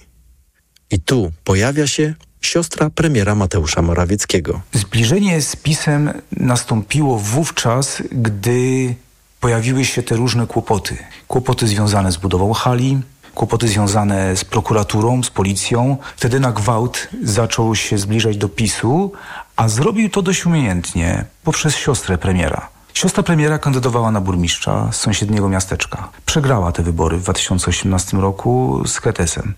I tu pojawia się siostra premiera Mateusza Morawieckiego. Zbliżenie z PiSem nastąpiło wówczas, gdy pojawiły się te różne kłopoty. Kłopoty związane z budową hali, kłopoty związane z prokuraturą, z policją. Wtedy na gwałt zaczął się zbliżać do PiSu, a zrobił to dość umiejętnie poprzez siostrę premiera. Siostra premiera kandydowała na burmistrza z sąsiedniego miasteczka. Przegrała te wybory w 2018 roku z Kretesem,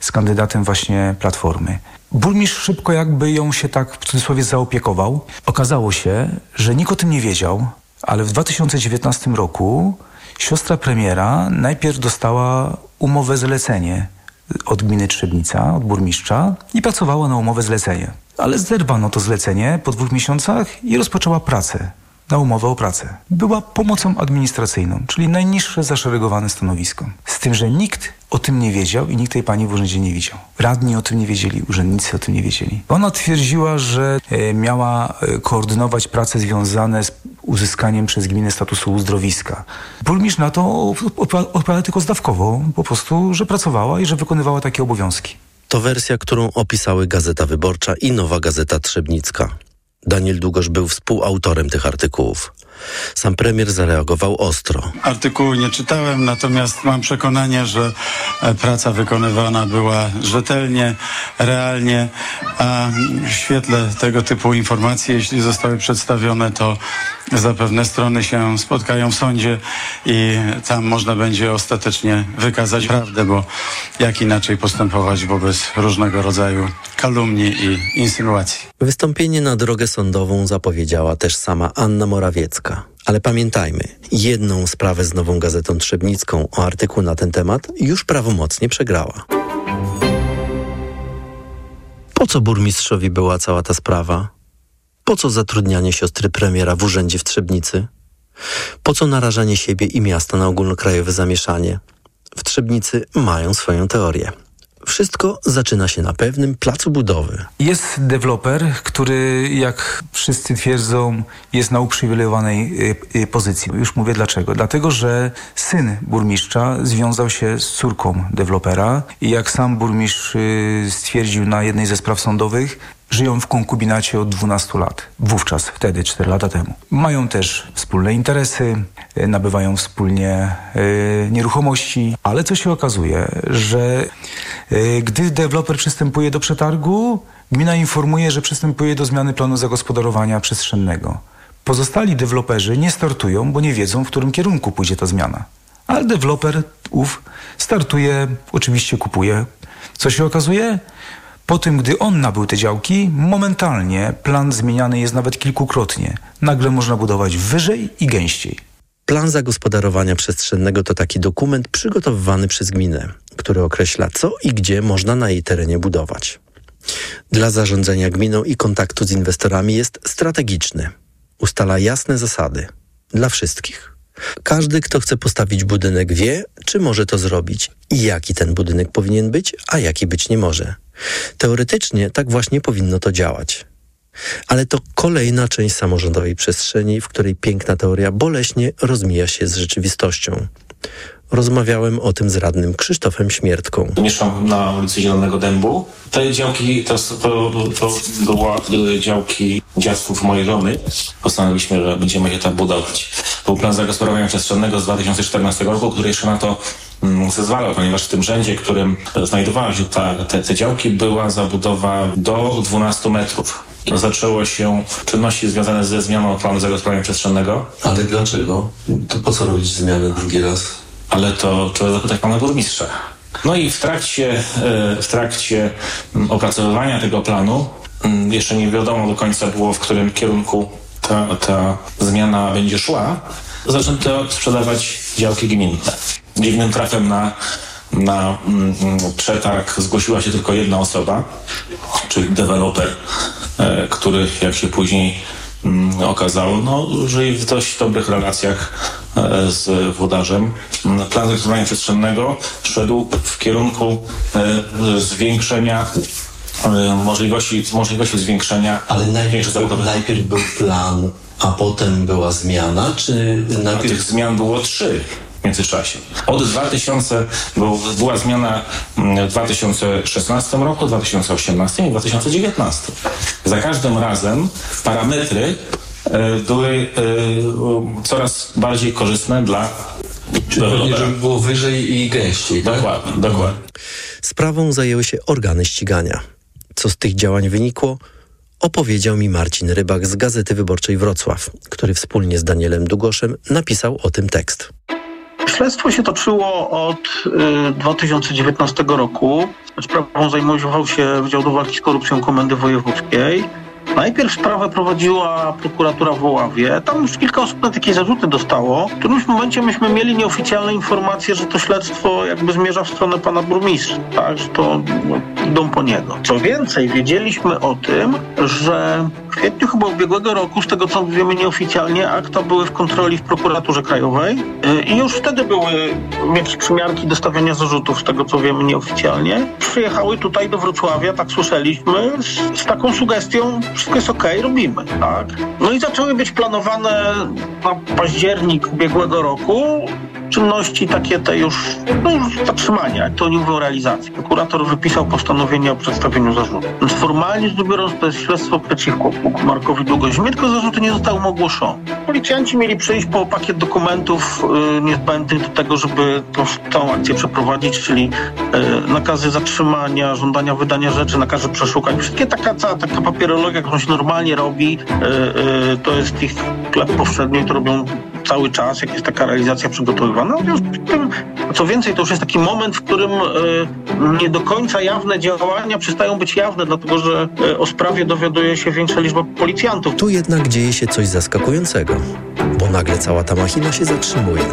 z kandydatem właśnie Platformy. Burmistrz szybko jakby ją się tak w cudzysłowie zaopiekował. Okazało się, że nikt o tym nie wiedział, ale w 2019 roku siostra premiera najpierw dostała umowę zlecenie od gminy Trzebnica, od burmistrza i pracowała na umowę zlecenie. Ale zerwano to zlecenie po dwóch miesiącach i rozpoczęła pracę na umowę o pracę. Była pomocą administracyjną, czyli najniższe zaszeregowane stanowisko. Z tym, że nikt o tym nie wiedział i nikt tej pani w urzędzie nie widział. Radni o tym nie wiedzieli, urzędnicy o tym nie wiedzieli. Ona twierdziła, że e, miała e, koordynować prace związane z uzyskaniem przez gminę statusu uzdrowiska. Burmistrz na to odpowiada tylko zdawkowo, po prostu, że pracowała i że wykonywała takie obowiązki. To wersja, którą opisały Gazeta Wyborcza i Nowa Gazeta Trzebnicka. Daniel Długosz był współautorem tych artykułów. Sam premier zareagował ostro. Artykułu nie czytałem, natomiast mam przekonanie, że e, praca wykonywana była rzetelnie, realnie, a w świetle tego typu informacji, jeśli zostały przedstawione, to zapewne strony się spotkają w sądzie i tam można będzie ostatecznie wykazać prawdę, bo jak inaczej postępować wobec różnego rodzaju kalumnii i insynuacji. Wystąpienie na drogę sądową zapowiedziała też sama Anna Morawiecka. Ale pamiętajmy, jedną sprawę z Nową Gazetą Trzebnicką o artykuł na ten temat już prawomocnie przegrała. Po co burmistrzowi była cała ta sprawa? Po co zatrudnianie siostry premiera w urzędzie w Trzebnicy? Po co narażanie siebie i miasta na ogólnokrajowe zamieszanie? W Trzebnicy mają swoją teorię. Wszystko zaczyna się na pewnym placu budowy. Jest deweloper, który, jak wszyscy twierdzą, jest na uprzywilejowanej y, y, pozycji. Już mówię dlaczego. Dlatego, że syn burmistrza związał się z córką dewelopera i jak sam burmistrz y, stwierdził na jednej ze spraw sądowych, żyją w konkubinacie od 12 lat. Wówczas, wtedy, 4 lata temu. Mają też wspólne interesy, e, nabywają wspólnie y, nieruchomości, ale co się okazuje, że gdy deweloper przystępuje do przetargu, gmina informuje, że przystępuje do zmiany planu zagospodarowania przestrzennego. Pozostali deweloperzy nie startują, bo nie wiedzą, w którym kierunku pójdzie ta zmiana. Ale deweloper ów startuje, oczywiście kupuje. Co się okazuje? Po tym, gdy on nabył te działki, momentalnie plan zmieniany jest nawet kilkukrotnie. Nagle można budować wyżej i gęściej. Plan zagospodarowania przestrzennego to taki dokument przygotowywany przez gminę, który określa co i gdzie można na jej terenie budować. Dla zarządzania gminą i kontaktu z inwestorami jest strategiczny. Ustala jasne zasady dla wszystkich. Każdy, kto chce postawić budynek, wie, czy może to zrobić i jaki ten budynek powinien być, a jaki być nie może. Teoretycznie tak właśnie powinno to działać. Ale to kolejna część samorządowej przestrzeni, w której piękna teoria boleśnie rozmija się z rzeczywistością. Rozmawiałem o tym z radnym Krzysztofem Śmiertką. Mieszkam na ulicy Zielonego Dębu. Te działki to, to, to były działki dziadków mojej żony. Postanowiliśmy, że będziemy je tam budować. Był plan zagospodarowania przestrzennego z 2014 roku, który jeszcze na to mm, zezwalał, ponieważ w tym rzędzie, którym znajdowała się ta, te, te działki, była zabudowa do 12 metrów. Zaczęło się czynności związane ze zmianą planu zagospodarowania przestrzennego. Ale dlaczego? To po co robić zmianę drugi raz? Ale to trzeba zapytać pana burmistrza. No i w trakcie, e, w trakcie mm, opracowywania tego planu mm, jeszcze nie wiadomo do końca było, w którym kierunku ta, ta zmiana będzie szła. Zaczęto sprzedawać działki gminne. Dziwnym trafem na, na mm, przetarg zgłosiła się tylko jedna osoba, czyli deweloper, e, który jak się później mm, okazało, no, żyje w dość dobrych relacjach e, z włodarzem. Plan zagospodarowania przestrzennego szedł w kierunku e, zwiększenia możliwości, możliwości zwiększenia Ale najpierw, najpierw był plan, a potem była zmiana, czy najpierw... A tych zmian było trzy w międzyczasie. Od 2000 był, była zmiana w 2016 roku, 2018 i 2019. Za każdym razem parametry e, były e, coraz bardziej korzystne dla dewelopera. Żeby było wyżej i gęściej, tak? Dokładnie, dokładnie. Sprawą zajęły się organy ścigania. Co z tych działań wynikło? Opowiedział mi Marcin Rybak z Gazety Wyborczej Wrocław, który wspólnie z Danielem Dugoszem napisał o tym tekst. Śledztwo się toczyło od y, 2019 roku. Sprawą zajmował się Wydział do Walki z Korupcją Komendy Wojewódzkiej. Najpierw sprawę prowadziła prokuratura w Oławie. Tam już kilka osób na takie zarzuty dostało. W którymś momencie myśmy mieli nieoficjalne informacje, że to śledztwo jakby zmierza w stronę pana burmistrza, tak, że to no, idą po niego. Co więcej, wiedzieliśmy o tym, że kwietniu chyba ubiegłego roku, z tego co wiemy nieoficjalnie, akta były w kontroli w prokuraturze krajowej yy, i już wtedy były jakieś przymiarki do stawiania zarzutów, z tego co wiemy nieoficjalnie. Przyjechały tutaj do Wrocławia, tak słyszeliśmy, z, z taką sugestią, wszystko jest okej, robimy, tak. No i zaczęły być planowane na październik ubiegłego roku czynności takie te już, no już zatrzymania, to oni mówią realizacji. Prokurator wypisał postanowienie o przedstawieniu zarzutu. Więc formalnie rzecz biorąc to jest śledztwo przeciwko Markowi Długozimie, tylko zarzuty nie zostały mu ogłoszone. Policjanci mieli przyjść po pakiet dokumentów y, niezbędnych do tego, żeby tą, tą akcję przeprowadzić, czyli y, nakazy zatrzymania, żądania wydania rzeczy, nakazy przeszukań. Wszystkie taka, cała taka papierologia, którą się normalnie robi, y, y, to jest ich chleb powszedni, to robią cały czas, jak jest taka realizacja przygotowywana. Z tym, co więcej, to już jest taki moment, w którym y, nie do końca jawne działania przestają być jawne, dlatego że y, o sprawie dowiaduje się większa liczba policjantów. Tu jednak dzieje się coś zaskakującego, bo nagle cała ta machina się zatrzymuje.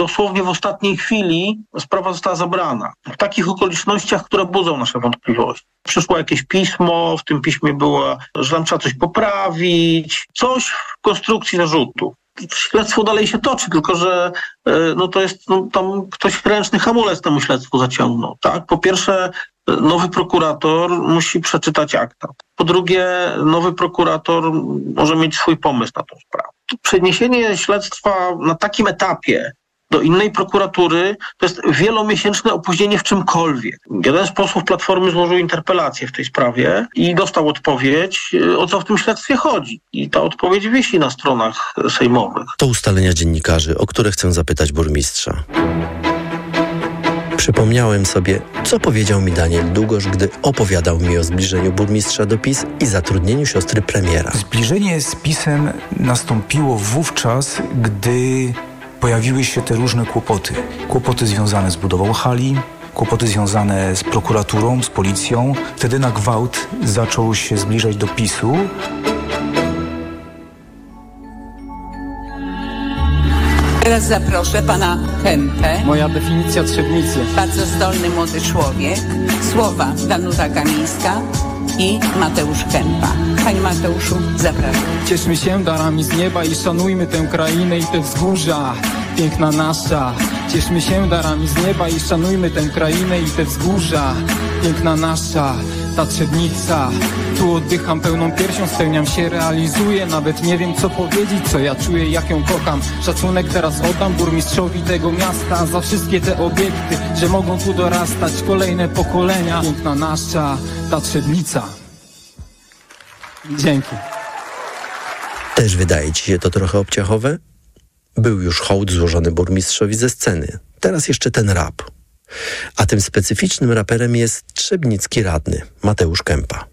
Dosłownie w ostatniej chwili sprawa została zabrana. W takich okolicznościach, które budzą nasze wątpliwości. Przyszło jakieś pismo, w tym piśmie było, że tam trzeba coś poprawić, coś w konstrukcji zarzutu. Śledztwo dalej się toczy, tylko że e, no to jest no, tam ktoś ręczny hamulec temu śledztwu zaciągnął. Tak? Po pierwsze, e, nowy prokurator musi przeczytać akta. Po drugie, nowy prokurator może mieć swój pomysł na tą sprawę. Przeniesienie śledztwa na takim etapie do innej prokuratury to jest wielomiesięczne opóźnienie w czymkolwiek. Jeden z posłów Platformy złożył interpelację w tej sprawie i dostał odpowiedź, y, o co w tym śledztwie chodzi. I ta odpowiedź wisi na stronach sejmowych. To ustalenia dziennikarzy, o które chcę zapytać burmistrza. Przypomniałem sobie, co powiedział mi Daniel Długosz, gdy opowiadał mi o zbliżeniu burmistrza do PiS i zatrudnieniu siostry premiera. Zbliżenie z PiSem nastąpiło wówczas, gdy pojawiły się te różne kłopoty. Kłopoty związane z budową hali, kłopoty związane z prokuraturą, z policją. Wtedy na gwałt zaczął się zbliżać do PiSu. Teraz zaproszę pana Kępę. Moja definicja trzebnicy. Bardzo zdolny młody człowiek. Słowa Danuta Kamińska i Mateusz Kępa. Panie Mateuszu, zapraszam. Cieszmy się darami z nieba i szanujmy tę krainę i te wzgórza. Piękna nasza. Cieszmy się darami z nieba i szanujmy tę krainę i te wzgórza. Piękna nasza, ta trzebnica. Tu oddycham pełną piersią, spełniam się, realizuję. Nawet nie wiem co powiedzieć, co ja czuję, jak ją kocham. Szacunek teraz oddam burmistrzowi tego miasta za wszystkie te obiekty, że mogą tu dorastać kolejne pokolenia. Piękna nasza, ta trzebnica. Dzięki. Też wydaje ci się to trochę obciachowe? Był już hołd złożony burmistrzowi ze sceny. Teraz jeszcze ten rap. A tym specyficznym raperem jest trzebnicki radny Mateusz Kępa.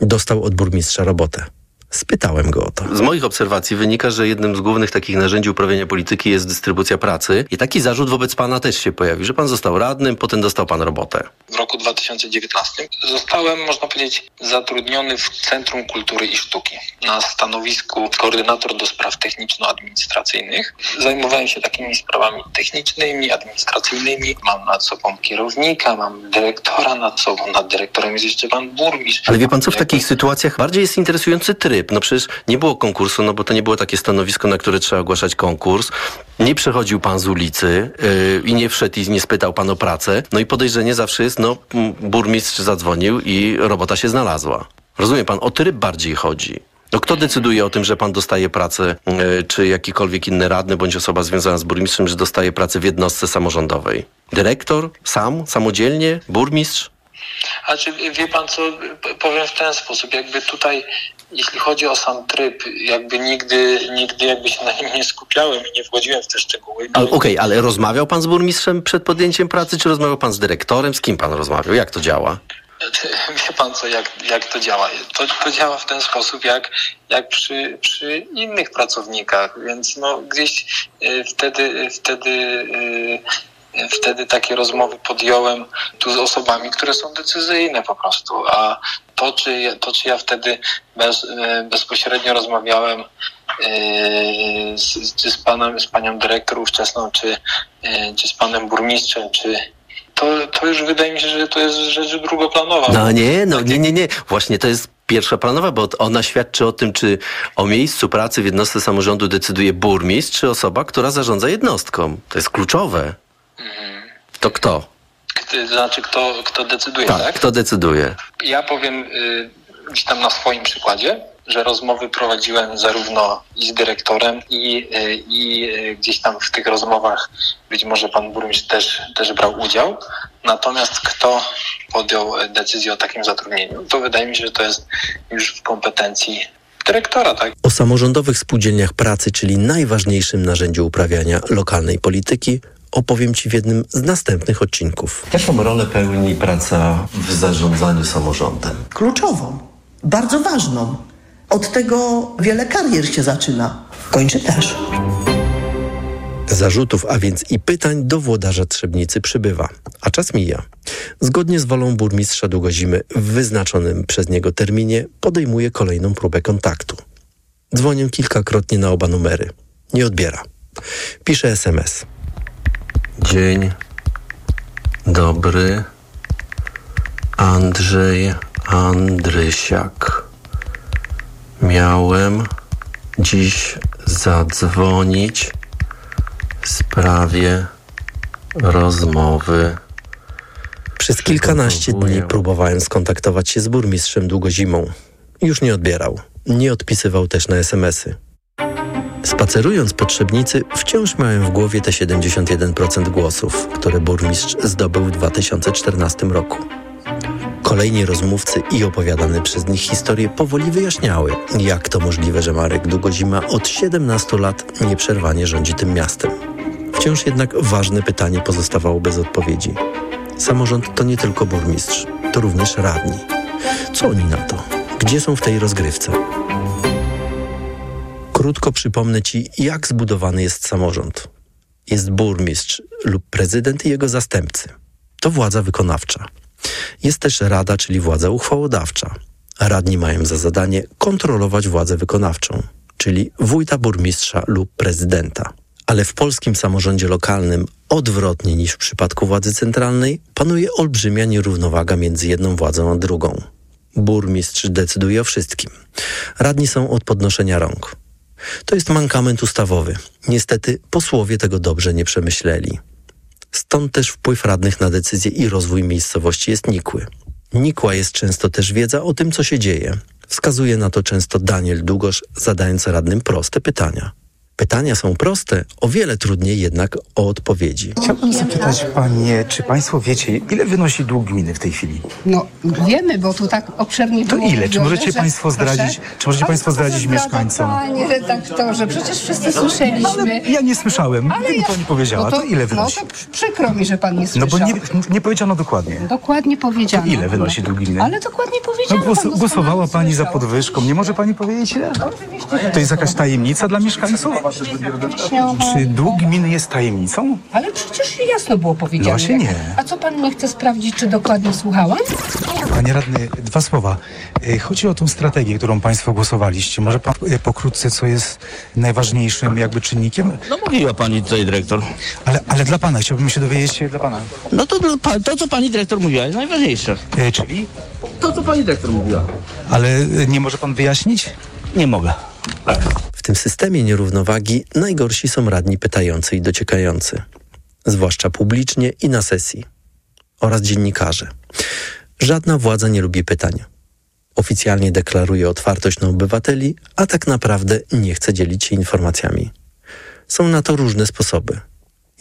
Dostał od burmistrza robotę. Spytałem go o to. Z moich obserwacji wynika, że jednym z głównych takich narzędzi uprawiania polityki jest dystrybucja pracy i taki zarzut wobec pana też się pojawi, że pan został radnym, potem dostał pan robotę. W roku 2019 zostałem, można powiedzieć, zatrudniony w Centrum Kultury i Sztuki na stanowisku koordynator do spraw techniczno-administracyjnych. Zajmowałem się takimi sprawami technicznymi, administracyjnymi. Mam nad sobą kierownika, mam dyrektora nad sobą, nad dyrektorem jest jeszcze pan burmistrz. Ale wie pan co, w takich sytuacjach bardziej jest interesujący tryb. No przecież nie było konkursu, no bo to nie było takie stanowisko, na które trzeba ogłaszać konkurs. Nie przechodził pan z ulicy yy, i nie wszedł i nie spytał pan o pracę. No i podejrzenie zawsze jest, no burmistrz zadzwonił i robota się znalazła. Rozumie pan, o tryb bardziej chodzi. No kto decyduje o tym, że pan dostaje pracę, yy, czy jakikolwiek inny radny, bądź osoba związana z burmistrzem, że dostaje pracę w jednostce samorządowej? Dyrektor? Sam? Samodzielnie? Burmistrz? A czy wie pan co, powiem w ten sposób, jakby tutaj, jeśli chodzi o sam tryb, jakby nigdy, nigdy jakby się na nim nie skupiałem i nie wchodziłem w te szczegóły. Okej, ale rozmawiał pan z burmistrzem przed podjęciem pracy, czy rozmawiał pan z dyrektorem? Z kim pan rozmawiał? Jak to działa? (laughs) Wie pan co, jak, jak to działa? To, to działa w ten sposób, jak, jak przy, przy innych pracownikach, więc no gdzieś y, wtedy, wtedy, y, wtedy takie rozmowy podjąłem tu z osobami, które są decyzyjne po prostu, a to, czy, to, czy ja wtedy bez, y, bezpośrednio rozmawiałem y, z, czy z panem, z panią dyrektor ówczesną, czy, y, czy z panem burmistrzem, czy to, to już wydaje mi się, że to jest rzecz drugoplanowa. No nie, no nie, nie, nie. Właśnie to jest pierwsza planowa, bo ona świadczy o tym, czy o miejscu pracy w jednostce samorządu decyduje burmistrz, czy osoba, która zarządza jednostką. To jest kluczowe. To kto? To znaczy, kto, kto decyduje, Tak, tak? kto decyduje? Ja powiem y, gdzieś tam na swoim przykładzie. że rozmowy prowadziłem zarówno i z dyrektorem, i, y, i y, gdzieś tam w tych rozmowach być może pan burmistrz też, też brał udział. Natomiast kto podjął decyzję o takim zatrudnieniu, to wydaje mi się, że to jest już w kompetencji dyrektora, tak? O samorządowych spółdzielniach pracy, czyli najważniejszym narzędziu uprawiania lokalnej polityki, opowiem Ci w jednym z następnych odcinków. Jaką rolę pełni praca w zarządzaniu samorządem? Kluczową, bardzo ważną. Od tego wiele karier się zaczyna. Kończy też. Zarzutów, a więc i pytań do włodarza Trzebnicy przybywa, a czas mija. Zgodnie z wolą burmistrza Długozimy w wyznaczonym przez niego terminie podejmuje kolejną próbę kontaktu. Dzwonię kilkakrotnie na oba numery. Nie odbiera. Pisze SMS. Dzień dobry. Andrzej Andrysiak. Miałem dziś zadzwonić w sprawie rozmowy. Przez kilkanaście dni próbowałem skontaktować się z burmistrzem Długozimą. Już nie odbierał. Nie odpisywał też na SMS-y. Spacerując po Trzebnicy, wciąż miałem w głowie te 71% głosów, które burmistrz zdobył w 2014 roku. Kolejni rozmówcy i opowiadane przez nich historie powoli wyjaśniały, jak to możliwe, że Marek Długozima od 17 lat nieprzerwanie rządzi tym miastem. Wciąż jednak ważne pytanie pozostawało bez odpowiedzi. Samorząd to nie tylko burmistrz, to również radni. Co oni na to? Gdzie są w tej rozgrywce? Krótko przypomnę Ci, jak zbudowany jest samorząd. Jest burmistrz lub prezydent i jego zastępcy. To władza wykonawcza. Jest też rada, czyli władza uchwałodawcza. Radni mają za zadanie kontrolować władzę wykonawczą, czyli wójta, burmistrza lub prezydenta. Ale w polskim samorządzie lokalnym, odwrotnie niż w przypadku władzy centralnej, panuje olbrzymia nierównowaga między jedną władzą a drugą. Burmistrz decyduje o wszystkim. Radni są od podnoszenia rąk. To jest mankament ustawowy. Niestety posłowie tego dobrze nie przemyśleli. Stąd też wpływ radnych na decyzje i rozwój miejscowości jest nikły. Nikła jest często też wiedza o tym, co się dzieje. Wskazuje na to często Daniel Długosz, zadając radnym proste pytania. Pytania są proste, o wiele trudniej jednak o odpowiedzi. Chciałbym zapytać panie, czy państwo wiecie, ile wynosi dług gminy w tej chwili? No wiemy, bo tu tak obszernie To było ile? Czy możecie że- państwo zdradzić, Proszę? czy możecie Ale państwo co za zdradzić zdrada, mieszkańcom? Panie redaktorze, przecież wszyscy słyszeliśmy. Ale ja nie słyszałem, Ale gdyby ja- pani powiedziała, no to ile wynosi? No to przykro mi, że pan nie No słyszał. bo nie, nie powiedziano dokładnie. Dokładnie powiedziano. To ile wynosi dług gminy? Ale dokładnie No powiedziano. głos, pan doskonale głosowała pani za słyszał. podwyżką. Nie może pani powiedzieć ile? To jest jakaś tajemnica dla mieszkańców? Czy dług gminy jest tajemnicą? Ale przecież jasno było powiedziane. No właśnie nie. A co pan nie chce sprawdzić, czy dokładnie słuchałam? Panie radny, dwa słowa. Y, Chodzi o tą strategię, którą państwo głosowaliście. Może pan pokrótce, co jest najważniejszym jakby czynnikiem? No mówiła pani tutaj dyrektor. Ale, ale dla pana, chciałbym się dowiedzieć dla pana. No to to, co pani dyrektor mówiła, jest najważniejsze. Y, Czyli? To, co pani dyrektor mówiła. Ale y, nie może pan wyjaśnić? Nie mogę. W tym systemie nierównowagi najgorsi są radni pytający i dociekający, zwłaszcza publicznie i na sesji, oraz dziennikarze. Żadna władza nie lubi pytań. Oficjalnie deklaruje otwartość na obywateli, a tak naprawdę nie chce dzielić się informacjami. Są na to różne sposoby.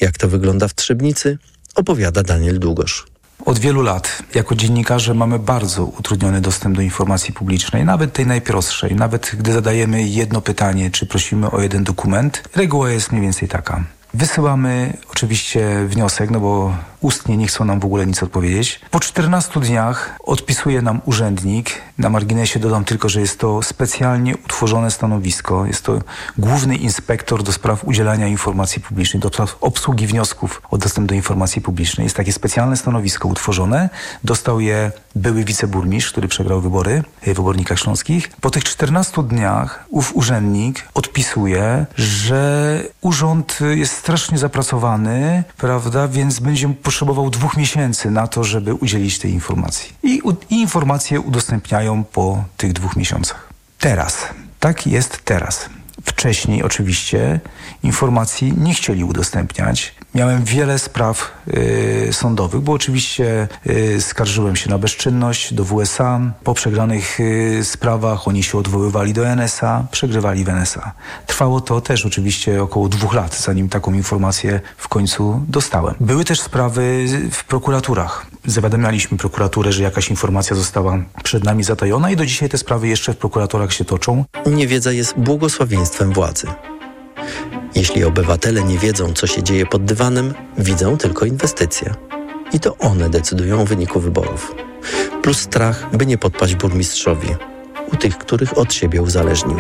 Jak to wygląda w Trzebnicy, opowiada Daniel Długosz. Od wielu lat jako dziennikarze mamy bardzo utrudniony dostęp do informacji publicznej, nawet tej najprostszej. Nawet gdy zadajemy jedno pytanie, czy prosimy o jeden dokument, reguła jest mniej więcej taka. Wysyłamy oczywiście wniosek, no bo ustnie nie chcą nam w ogóle nic odpowiedzieć. Po 14 dniach odpisuje nam urzędnik. Na marginesie dodam tylko, że jest to specjalnie utworzone stanowisko. Jest to główny inspektor do spraw udzielania informacji publicznej, do spraw obsługi wniosków o dostęp do informacji publicznej. Jest takie specjalne stanowisko utworzone. Dostał je były wiceburmistrz, który przegrał wybory w wybornikach śląskich. Po tych 14 dniach ów urzędnik odpisuje, że urząd jest strasznie zapracowany, prawda, więc będzie potrzebował dwóch miesięcy na to, żeby udzielić tej informacji. I, i informacje udostępniają po tych dwóch miesiącach. Teraz, tak jest teraz. Wcześniej oczywiście informacji nie chcieli udostępniać. Miałem wiele spraw y, sądowych, bo oczywiście y, skarżyłem się na bezczynność do WSA. Po przegranych y, sprawach oni się odwoływali do NSA, przegrywali w NSA. Trwało to też oczywiście około dwóch lat, zanim taką informację w końcu dostałem. Były też sprawy w prokuraturach. Zawiadamialiśmy prokuraturę, że jakaś informacja została przed nami zatajona i do dzisiaj te sprawy jeszcze w prokuratorach się toczą. Niewiedza jest błogosławieństwem władzy. Jeśli obywatele nie wiedzą, co się dzieje pod dywanem, widzą tylko inwestycje. I to one decydują o wyniku wyborów. Plus strach, by nie podpaść burmistrzowi, u tych, których od siebie uzależnił.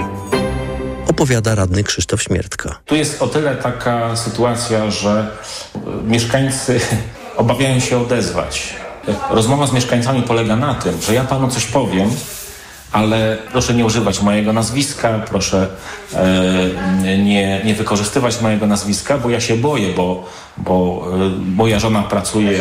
Opowiada radny Krzysztof Śmiertka. Tu jest o tyle taka sytuacja, że y, mieszkańcy (laughs) obawiają się odezwać. Rozmowa z mieszkańcami polega na tym, że ja panu coś powiem, ale proszę nie używać mojego nazwiska, proszę e, nie, nie wykorzystywać mojego nazwiska, bo ja się boję, bo, bo e, moja żona pracuje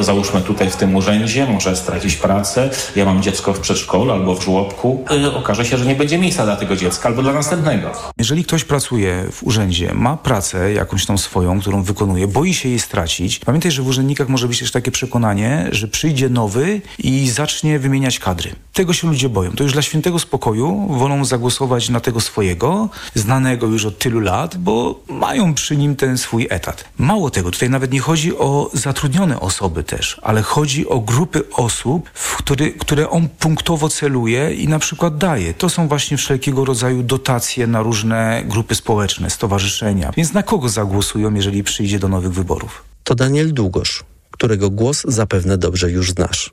załóżmy tutaj w tym urzędzie, może stracić pracę, ja mam dziecko w przedszkolu albo w żłobku, e, okaże się, że nie będzie miejsca dla tego dziecka albo dla następnego. Jeżeli ktoś pracuje w urzędzie, ma pracę jakąś tam swoją, którą wykonuje, boi się jej stracić, pamiętaj, że w urzędnikach może być też takie przekonanie, że przyjdzie nowy i zacznie wymieniać kadry. Tego się ludzie boją. To już dla świętego spokoju wolą zagłosować na tego swojego, znanego już od tylu lat, bo mają przy nim ten swój etat. Mało tego, tutaj nawet nie chodzi o zatrudnione osoby też, ale chodzi o grupy osób, w który, które on punktowo celuje i na przykład daje. To są właśnie wszelkiego rodzaju dotacje na różne grupy społeczne, stowarzyszenia. Więc na kogo zagłosują, jeżeli przyjdzie do nowych wyborów? To Daniel Długosz, którego głos zapewne dobrze już znasz.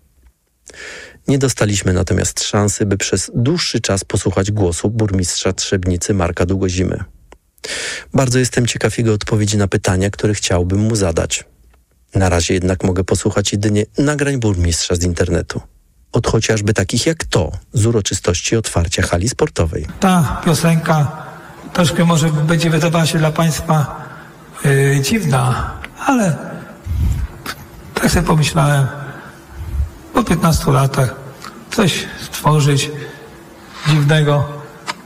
Nie dostaliśmy natomiast szansy, by przez dłuższy czas posłuchać głosu burmistrza Trzebnicy Marka Długozimy. Bardzo jestem ciekaw jego odpowiedzi na pytania, które chciałbym mu zadać. Na razie jednak mogę posłuchać jedynie nagrań burmistrza z internetu. Od chociażby takich jak to z uroczystości otwarcia hali sportowej. Ta piosenka troszkę może będzie wydawała się dla Państwa yy, dziwna, ale tak sobie pomyślałem, po 15 latach coś stworzyć dziwnego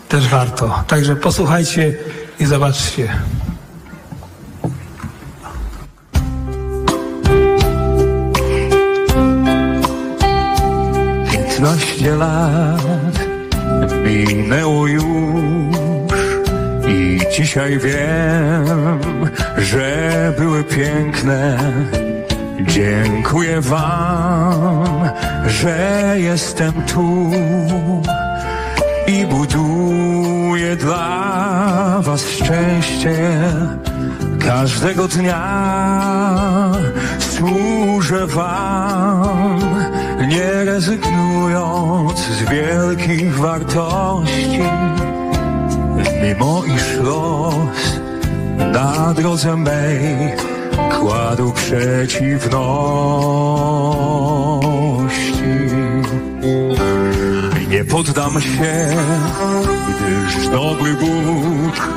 też warto. Także posłuchajcie i zobaczcie. 15 lat minęło już i dzisiaj wiem, że były piękne. Dziękuję Wam, że jestem tu i buduję dla Was szczęście. Każdego dnia służę Wam, nie rezygnując z wielkich wartości. Mimo iż los na drodze mej kładł przeciwności. Nie poddam się, gdyż dobry Bóg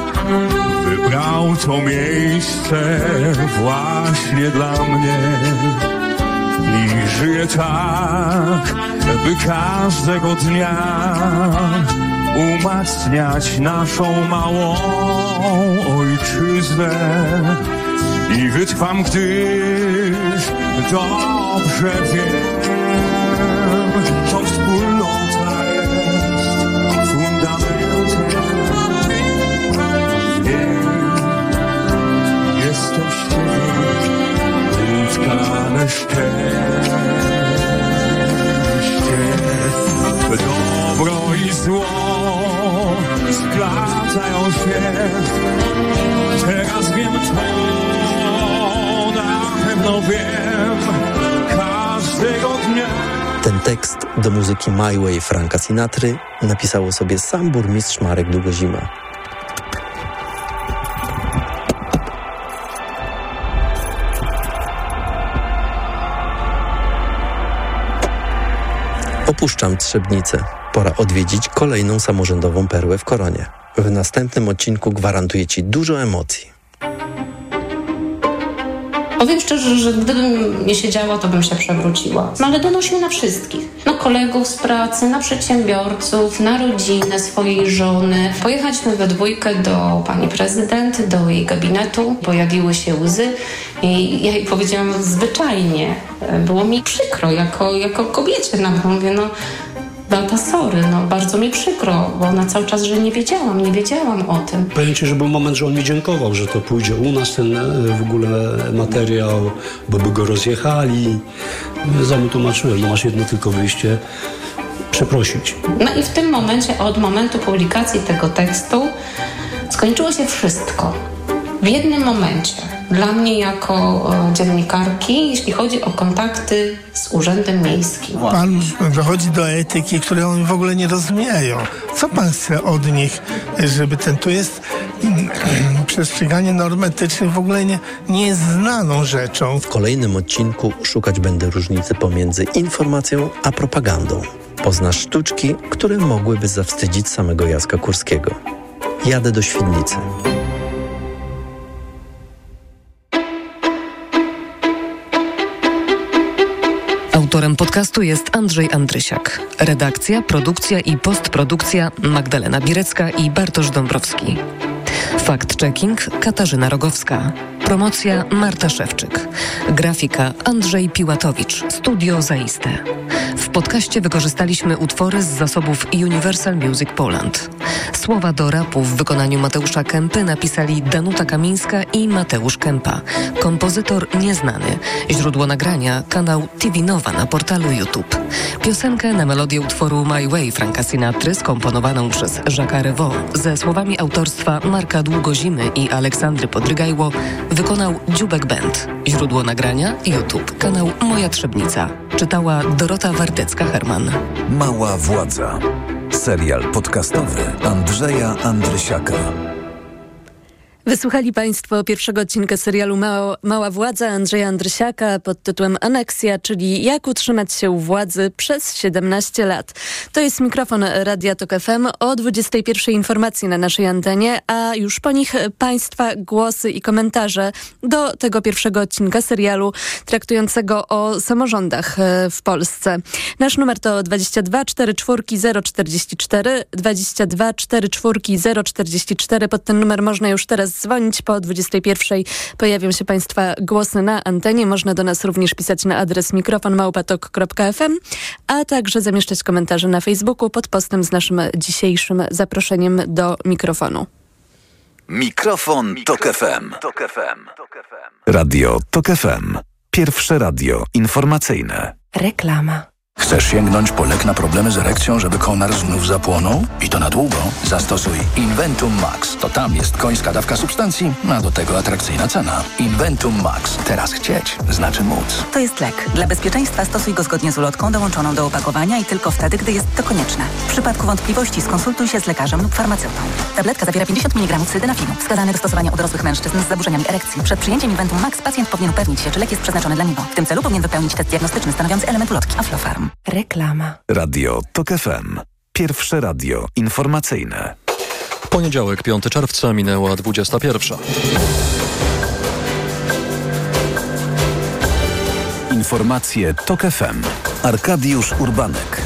wybrał to miejsce właśnie dla mnie. I żyję tak, by każdego dnia umacniać naszą małą ojczyznę. I wytrwam, gdyż dobrze wiem, szczęście. Dobro i zło splacają się. Teraz wiem to, na pewno wiem, każdego dnia. Ten tekst do muzyki My Way Franka Sinatry napisało sobie sam burmistrz Marek Długozima. Opuszczam Trzebnicę. Pora odwiedzić kolejną samorządową perłę w Koronie. W następnym odcinku gwarantuję Ci dużo emocji. Powiem szczerze, że gdybym nie siedziała, to bym się przewróciła. Ale donosił na wszystkich. Kolegów z pracy, na przedsiębiorców, na rodzinę swojej żony. Pojechaliśmy we dwójkę do pani prezydent, do jej gabinetu. Pojawiły się łzy i ja jej powiedziałam zwyczajnie. Było mi przykro jako, jako kobiecie. Nawet mówię, no Beata, sorry, no bardzo mi przykro, bo ona cały czas, że nie wiedziałam, nie wiedziałam o tym. Powiem Ci, że był moment, że on mi dziękował, że to pójdzie u nas ten e, w ogóle materiał, bo by go rozjechali. Ja mu tłumaczyłem, no masz jedno tylko wyjście, przeprosić. No i w tym momencie, od momentu publikacji tego tekstu, skończyło się wszystko. W jednym momencie. Dla mnie jako e, dziennikarki, jeśli chodzi o kontakty z Urzędem Miejskim. Pan dochodzi do etyki, której oni w ogóle nie rozumieją. Co pan chce od nich, żeby ten... Tu jest mm, (clears throat) przestrzeganie norm etycznych w ogóle nie, nie jest znaną rzeczą. W kolejnym odcinku szukać będę różnicy pomiędzy informacją a propagandą. Poznasz sztuczki, które mogłyby zawstydzić samego Jacka Kurskiego. Jadę do Świdnicy. Autorem podcastu jest Andrzej Andrysiak. Redakcja, produkcja i postprodukcja Magdalena Birecka i Bartosz Dąbrowski. Fact-checking Katarzyna Rogowska. Promocja Marta Szewczyk. Grafika Andrzej Piłatowicz. Studio Zaiste. W podcaście wykorzystaliśmy utwory z zasobów Universal Music Poland. Słowa do rapu w wykonaniu Mateusza Kępy napisali Danuta Kamińska i Mateusz Kępa. Kompozytor nieznany. Źródło nagrania kanał TV Nowa na portalu YouTube. Piosenkę na melodię utworu My Way Franka Sinatry skomponowaną przez Jacques Revaux ze słowami autorstwa Marka Długozimy i Aleksandry Podrygajło wykonał Dziubek Band. Źródło nagrania YouTube, kanał Moja Trzebnica. Czytała Dorota Wardecka-Herman. Mała Władza. Serial podcastowy Andrzeja Andrysiaka. Wysłuchali Państwo pierwszego odcinka serialu Mała, Mała Władza Andrzeja Andrysiaka pod tytułem Aneksja, czyli Jak utrzymać się u władzy przez 17 lat. To jest mikrofon Radia Tok FM o 21 informacji na naszej antenie, a już po nich Państwa głosy i komentarze do tego pierwszego odcinka serialu traktującego o samorządach e, w Polsce. Nasz numer to 22 44 044 22 44 044. Pod ten numer można już teraz dzwonić. Po 21 pojawią się Państwa głosy na antenie. Można do nas również pisać na adres mikrofonmałpatok.fm, a także zamieszczać komentarze na Facebooku pod postem z naszym dzisiejszym zaproszeniem do mikrofonu. Mikrofon, Tok FM. Radio Tok FM. Pierwsze radio informacyjne. Reklama. Chcesz sięgnąć po lek na problemy z erekcją, żeby konar znów zapłonął? I to na długo? Zastosuj Inventum Max. To tam jest końska dawka substancji, a do tego atrakcyjna cena. Inventum Max. Teraz chcieć znaczy móc. To jest lek. Dla bezpieczeństwa stosuj go zgodnie z ulotką dołączoną do opakowania i tylko wtedy, gdy jest to konieczne. W przypadku wątpliwości skonsultuj się z lekarzem lub farmaceutą. Tabletka zawiera 50 mg sildenafinu, wskazany do stosowania u dorosłych mężczyzn z zaburzeniami erekcji. Przed przyjęciem Inventum Max pacjent powinien upewnić się, czy lek jest przeznaczony dla niego. W tym celu powinien wypełnić test diagnostyczny stanowiący element ulotki Aflofarm. Reklama. Radio Tok FM. Pierwsze radio informacyjne. Poniedziałek, 5 czerwca, minęła 21. Informacje Tok FM. Arkadiusz Urbanek.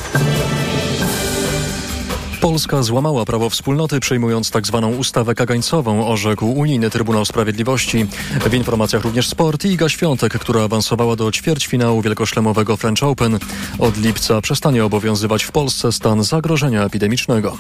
Polska złamała prawo wspólnoty, przyjmując tzw. Tak ustawę kagańcową, orzekł Unijny Trybunał Sprawiedliwości. W informacjach również sport i Iga Świątek, która awansowała do ćwierćfinału wielkoszlemowego French Open. Od lipca przestanie obowiązywać w Polsce stan zagrożenia epidemicznego.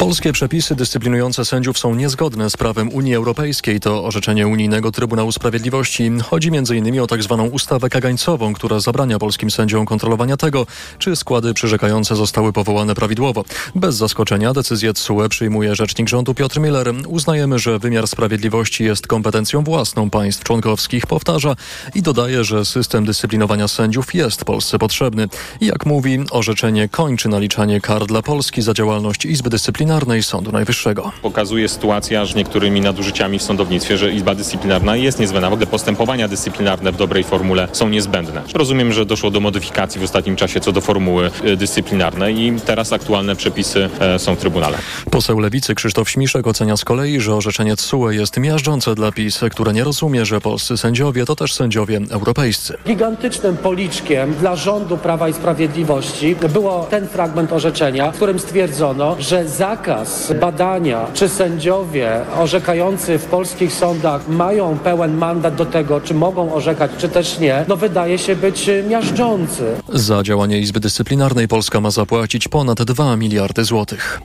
Polskie przepisy dyscyplinujące sędziów są niezgodne z prawem Unii Europejskiej. To orzeczenie Unijnego Trybunału Sprawiedliwości. Chodzi m.in. o tzw. Tak ustawę kagańcową, która zabrania polskim sędziom kontrolowania tego, czy składy przyrzekające zostały powołane prawidłowo. Bez zaskoczenia decyzję TSUE przyjmuje rzecznik rządu Piotr Miller. Uznajemy, że wymiar sprawiedliwości jest kompetencją własną państw członkowskich, powtarza i dodaje, że system dyscyplinowania sędziów jest Polsce potrzebny. Jak mówi, orzeczenie kończy naliczanie kar dla Polski za działalność Izby Dyscyplinarnej Dyscyplinarnej Sądu Najwyższego. Pokazuje sytuacja, że niektórymi nadużyciami w sądownictwie, że Izba Dyscyplinarna jest niezbędna. W ogóle postępowania dyscyplinarne w dobrej formule są niezbędne. Rozumiem, że doszło do modyfikacji w ostatnim czasie co do formuły y, dyscyplinarnej i teraz aktualne przepisy e, są w Trybunale. Poseł Lewicy Krzysztof Śmiszek ocenia z kolei, że orzeczenie TSUE jest miażdżące dla PiS, które nie rozumie, że polscy sędziowie to też sędziowie europejscy. Gigantycznym policzkiem dla rządu Prawa i Sprawiedliwości było ten fragment orzeczenia, w którym stwierdzono, że zakaz badania, czy sędziowie orzekający w polskich sądach mają pełen mandat do tego, czy mogą orzekać, czy też nie, no wydaje się być miażdżący. Za działanie Izby Dyscyplinarnej Polska ma zapłacić ponad 2 miliardy złotych.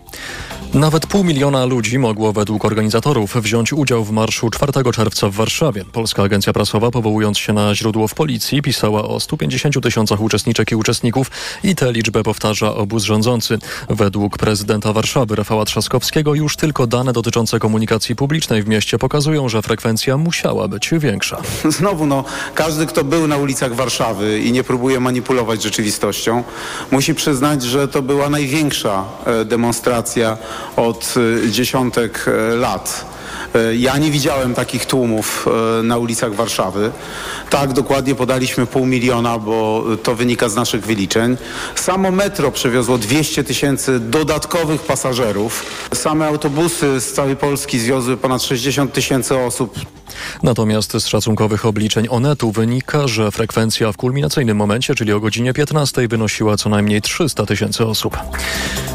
Nawet pół miliona ludzi mogło według organizatorów wziąć udział w marszu 4 czerwca w Warszawie. Polska Agencja Prasowa, powołując się na źródło w policji, pisała o 150 tysiącach uczestniczek i uczestników i tę liczbę powtarza obóz rządzący. Według prezydenta Warszawy Rafała Trzaskowskiego już tylko dane dotyczące komunikacji publicznej w mieście pokazują, że frekwencja musiała być większa. (laughs) Znowu, no, każdy, kto był na ulicach Warszawy i nie próbuje manipulować rzeczywistością, musi przyznać, że to była największa e, demonstracja od e, dziesiątek e, lat. E, Ja nie widziałem takich tłumów na ulicach Warszawy. Tak, dokładnie podaliśmy pół miliona, bo to wynika z naszych wyliczeń. Samo metro przewiozło 200 tysięcy dodatkowych pasażerów. Same autobusy z całej Polski zwiozły ponad 60 tysięcy osób. Natomiast z szacunkowych obliczeń Onetu wynika, że frekwencja w kulminacyjnym momencie, czyli o godzinie 15, wynosiła co najmniej 300 tysięcy osób.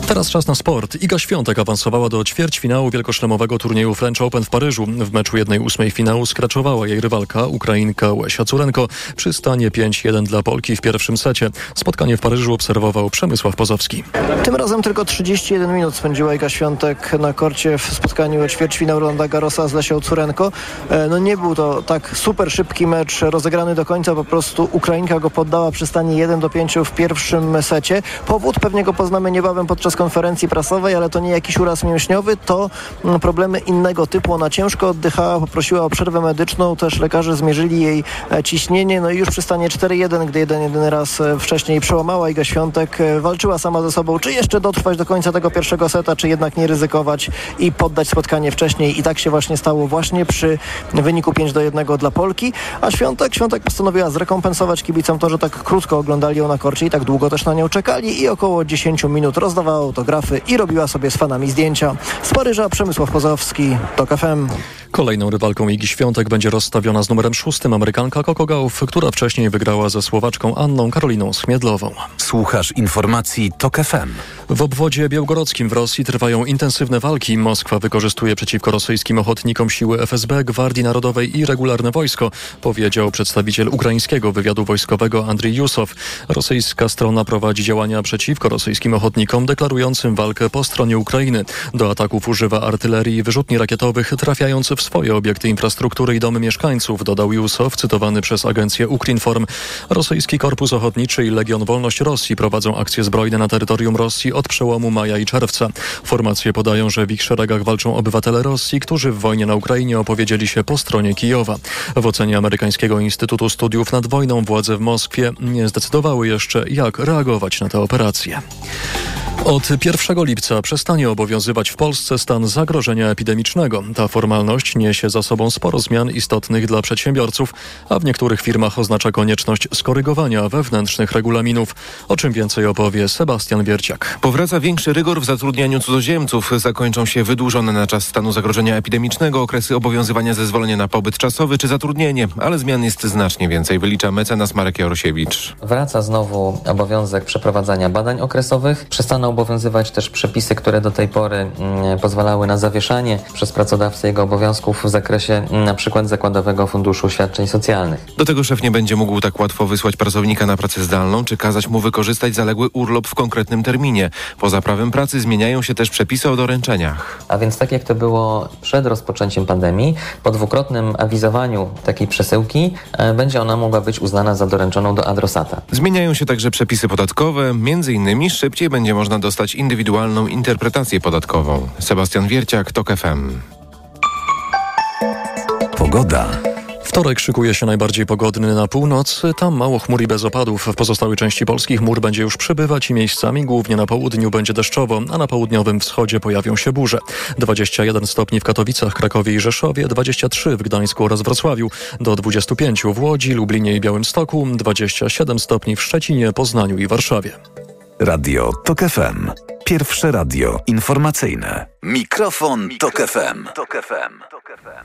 Teraz czas na sport. Iga Świątek awansowała do ćwierćfinału wielkoszlemowego turnieju French Open w Paryżu. W meczu 1-8 finału skraczowała jej rywalka, Ukrainka Łesia Curenko, przy stanie 5-1 dla Polki w pierwszym secie. Spotkanie w Paryżu obserwował Przemysław Pozowski. Tym razem tylko 31 minut spędziła Iga Świątek na korcie w spotkaniu o ćwierćfinał Rolanda Garrosa z Lesią Curenko. No nie był to tak super szybki mecz rozegrany do końca, po prostu Ukrainka go poddała przy stanie 1 do 5 w pierwszym secie. Powód pewnie go poznamy niebawem podczas konferencji prasowej, ale to nie jakiś uraz mięśniowy, to mm, problemy innego typu. Ona ciężko oddychała, poprosiła o przerwę medyczną, też lekarze zmierzyli jej e, ciśnienie, no i już przy stanie 4-1, gdy jeden jedyny raz e, wcześniej przełamała Iga Świątek, e, walczyła sama ze sobą, czy jeszcze dotrwać do końca tego pierwszego seta, czy jednak nie ryzykować i poddać spotkanie wcześniej i tak się właśnie stało właśnie przy wyniku 5 do 1 dla Polki, a Świątek, Świątek postanowiła zrekompensować kibicom to, że tak krótko oglądali ją na korcie i tak długo też na nią czekali i około 10 minut rozdawała autografy i robiła sobie z fanami zdjęcia. Z Paryża Przemysław Pozowski, TOK FM. Kolejną rywalką Igi Świątek będzie rozstawiona z numerem szóstym Amerykanka Coco Gauff, która wcześniej wygrała ze Słowaczką Anną Karoliną Schmiedlową. Słuchasz informacji TOK FM. W obwodzie białgorodzkim w Rosji trwają intensywne walki. Moskwa wykorzystuje przeciwko rosyjskim ochotnikom siły FSB, Gwardii Narodowej i regularne wojsko, powiedział przedstawiciel ukraińskiego wywiadu wojskowego Andrzej Jusow. Rosyjska strona prowadzi działania przeciwko rosyjskim ochotnikom, deklarującym walkę po stronie Ukrainy. Do ataków używa artylerii i wyrzutni rakietowych, trafiając w swoje obiekty infrastruktury i domy mieszkańców, dodał Jusow, cytowany przez agencję Ukrinform. Rosyjski Korpus Ochotniczy i Legion Wolność Rosji prowadzą akcje zbrojne na terytorium Rosji od przełomu maja i czerwca. Formacje podają, że w ich szeregach walczą obywatele Rosji, którzy w wojnie na Ukrainie opowiedzieli się po stronie Kijowa. W ocenie Amerykańskiego Instytutu Studiów nad Wojną władze w Moskwie nie zdecydowały jeszcze, jak reagować na tę operację. Od 1 lipca przestanie obowiązywać w Polsce stan zagrożenia epidemicznego. Ta formalność niesie za sobą sporo zmian istotnych dla przedsiębiorców, a w niektórych firmach oznacza konieczność skorygowania wewnętrznych regulaminów. O czym więcej opowie Sebastian Wierciak. Powraca większy rygor w zatrudnianiu cudzoziemców. Zakończą się wydłużone na czas stanu zagrożenia epidemicznego okresy obowiązywania zezwolenia na pobyt czasowy czy zatrudnienie, ale zmian jest znacznie więcej, wylicza mecenas Marek Jarosiewicz. Wraca znowu obowiązek przeprowadzania badań okresowych. Przestaną obowiązywać też przepisy, które do tej pory mm, pozwalały na zawieszanie przez pracodawcę jego obowiązków w zakresie mm, na przykład Zakładowego Funduszu Świadczeń Socjalnych. Do tego szef nie będzie mógł tak łatwo wysłać pracownika na pracę zdalną, czy kazać mu wykorzystać zaległy urlop w konkretnym terminie. Poza prawem pracy zmieniają się też przepisy o doręczeniach. A więc tak jak to było przed rozpoczęciem pandemii, po dwukrotnym awizowaniu takiej przesyłki e, będzie ona mogła być uznana za doręczoną do adresata. Zmieniają się także przepisy podatkowe, między innymi szybciej będzie można dostać indywidualną interpretację podatkową. Sebastian Wierciak, TOK FM. Pogoda. Wtorek szykuje się najbardziej pogodny na północ. Tam mało chmur i bez opadów. W pozostałej części Polski chmur będzie już przybywać i miejscami, głównie na południu, będzie deszczowo, a na południowym wschodzie pojawią się burze. 21 stopni w Katowicach, Krakowie i Rzeszowie, 23 w Gdańsku oraz Wrocławiu, do 25 w Łodzi, Lublinie i Białymstoku, 27 stopni w Szczecinie, Poznaniu i Warszawie. Radio TOK FM. Pierwsze radio informacyjne. Mikrofon, Tok FM.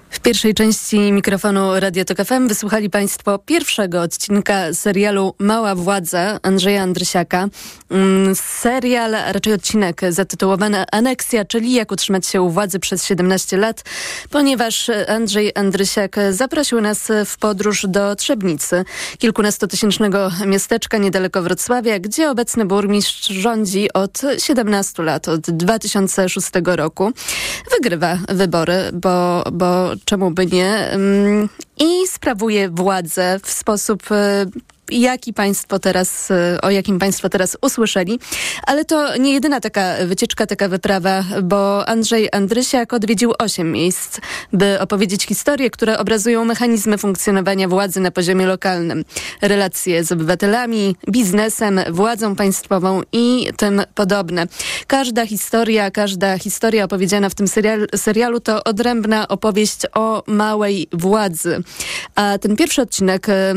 W pierwszej części mikrofonu Radio Tok FM wysłuchali Państwo pierwszego odcinka serialu Mała Władza Andrzeja Andrysiaka. Mm, Serial, a raczej odcinek zatytułowany Aneksja, czyli jak utrzymać się u władzy przez 17 lat, ponieważ Andrzej Andrysiak zaprosił nas w podróż do Trzebnicy, kilkunastotysięcznego miasteczka niedaleko Wrocławia, gdzie obecny burmistrz rządzi od 17 lat, od 2006 roku. Wygrywa wybory, bo, bo czemu by nie? Mm, I sprawuje władzę w sposób e, jaki państwo teraz, e, o jakim państwo teraz usłyszeli. Ale to nie jedyna taka wycieczka, taka wyprawa, bo Andrzej Andrysiak odwiedził osiem miejsc, by opowiedzieć historie, które obrazują mechanizmy funkcjonowania władzy na poziomie lokalnym. Relacje z obywatelami, biznesem, władzą państwową i tym podobne. Każda historia, każda historia opowiedziana w tym serial, serialu to odrębna opowieść o małej władzy. A ten pierwszy odcinek e,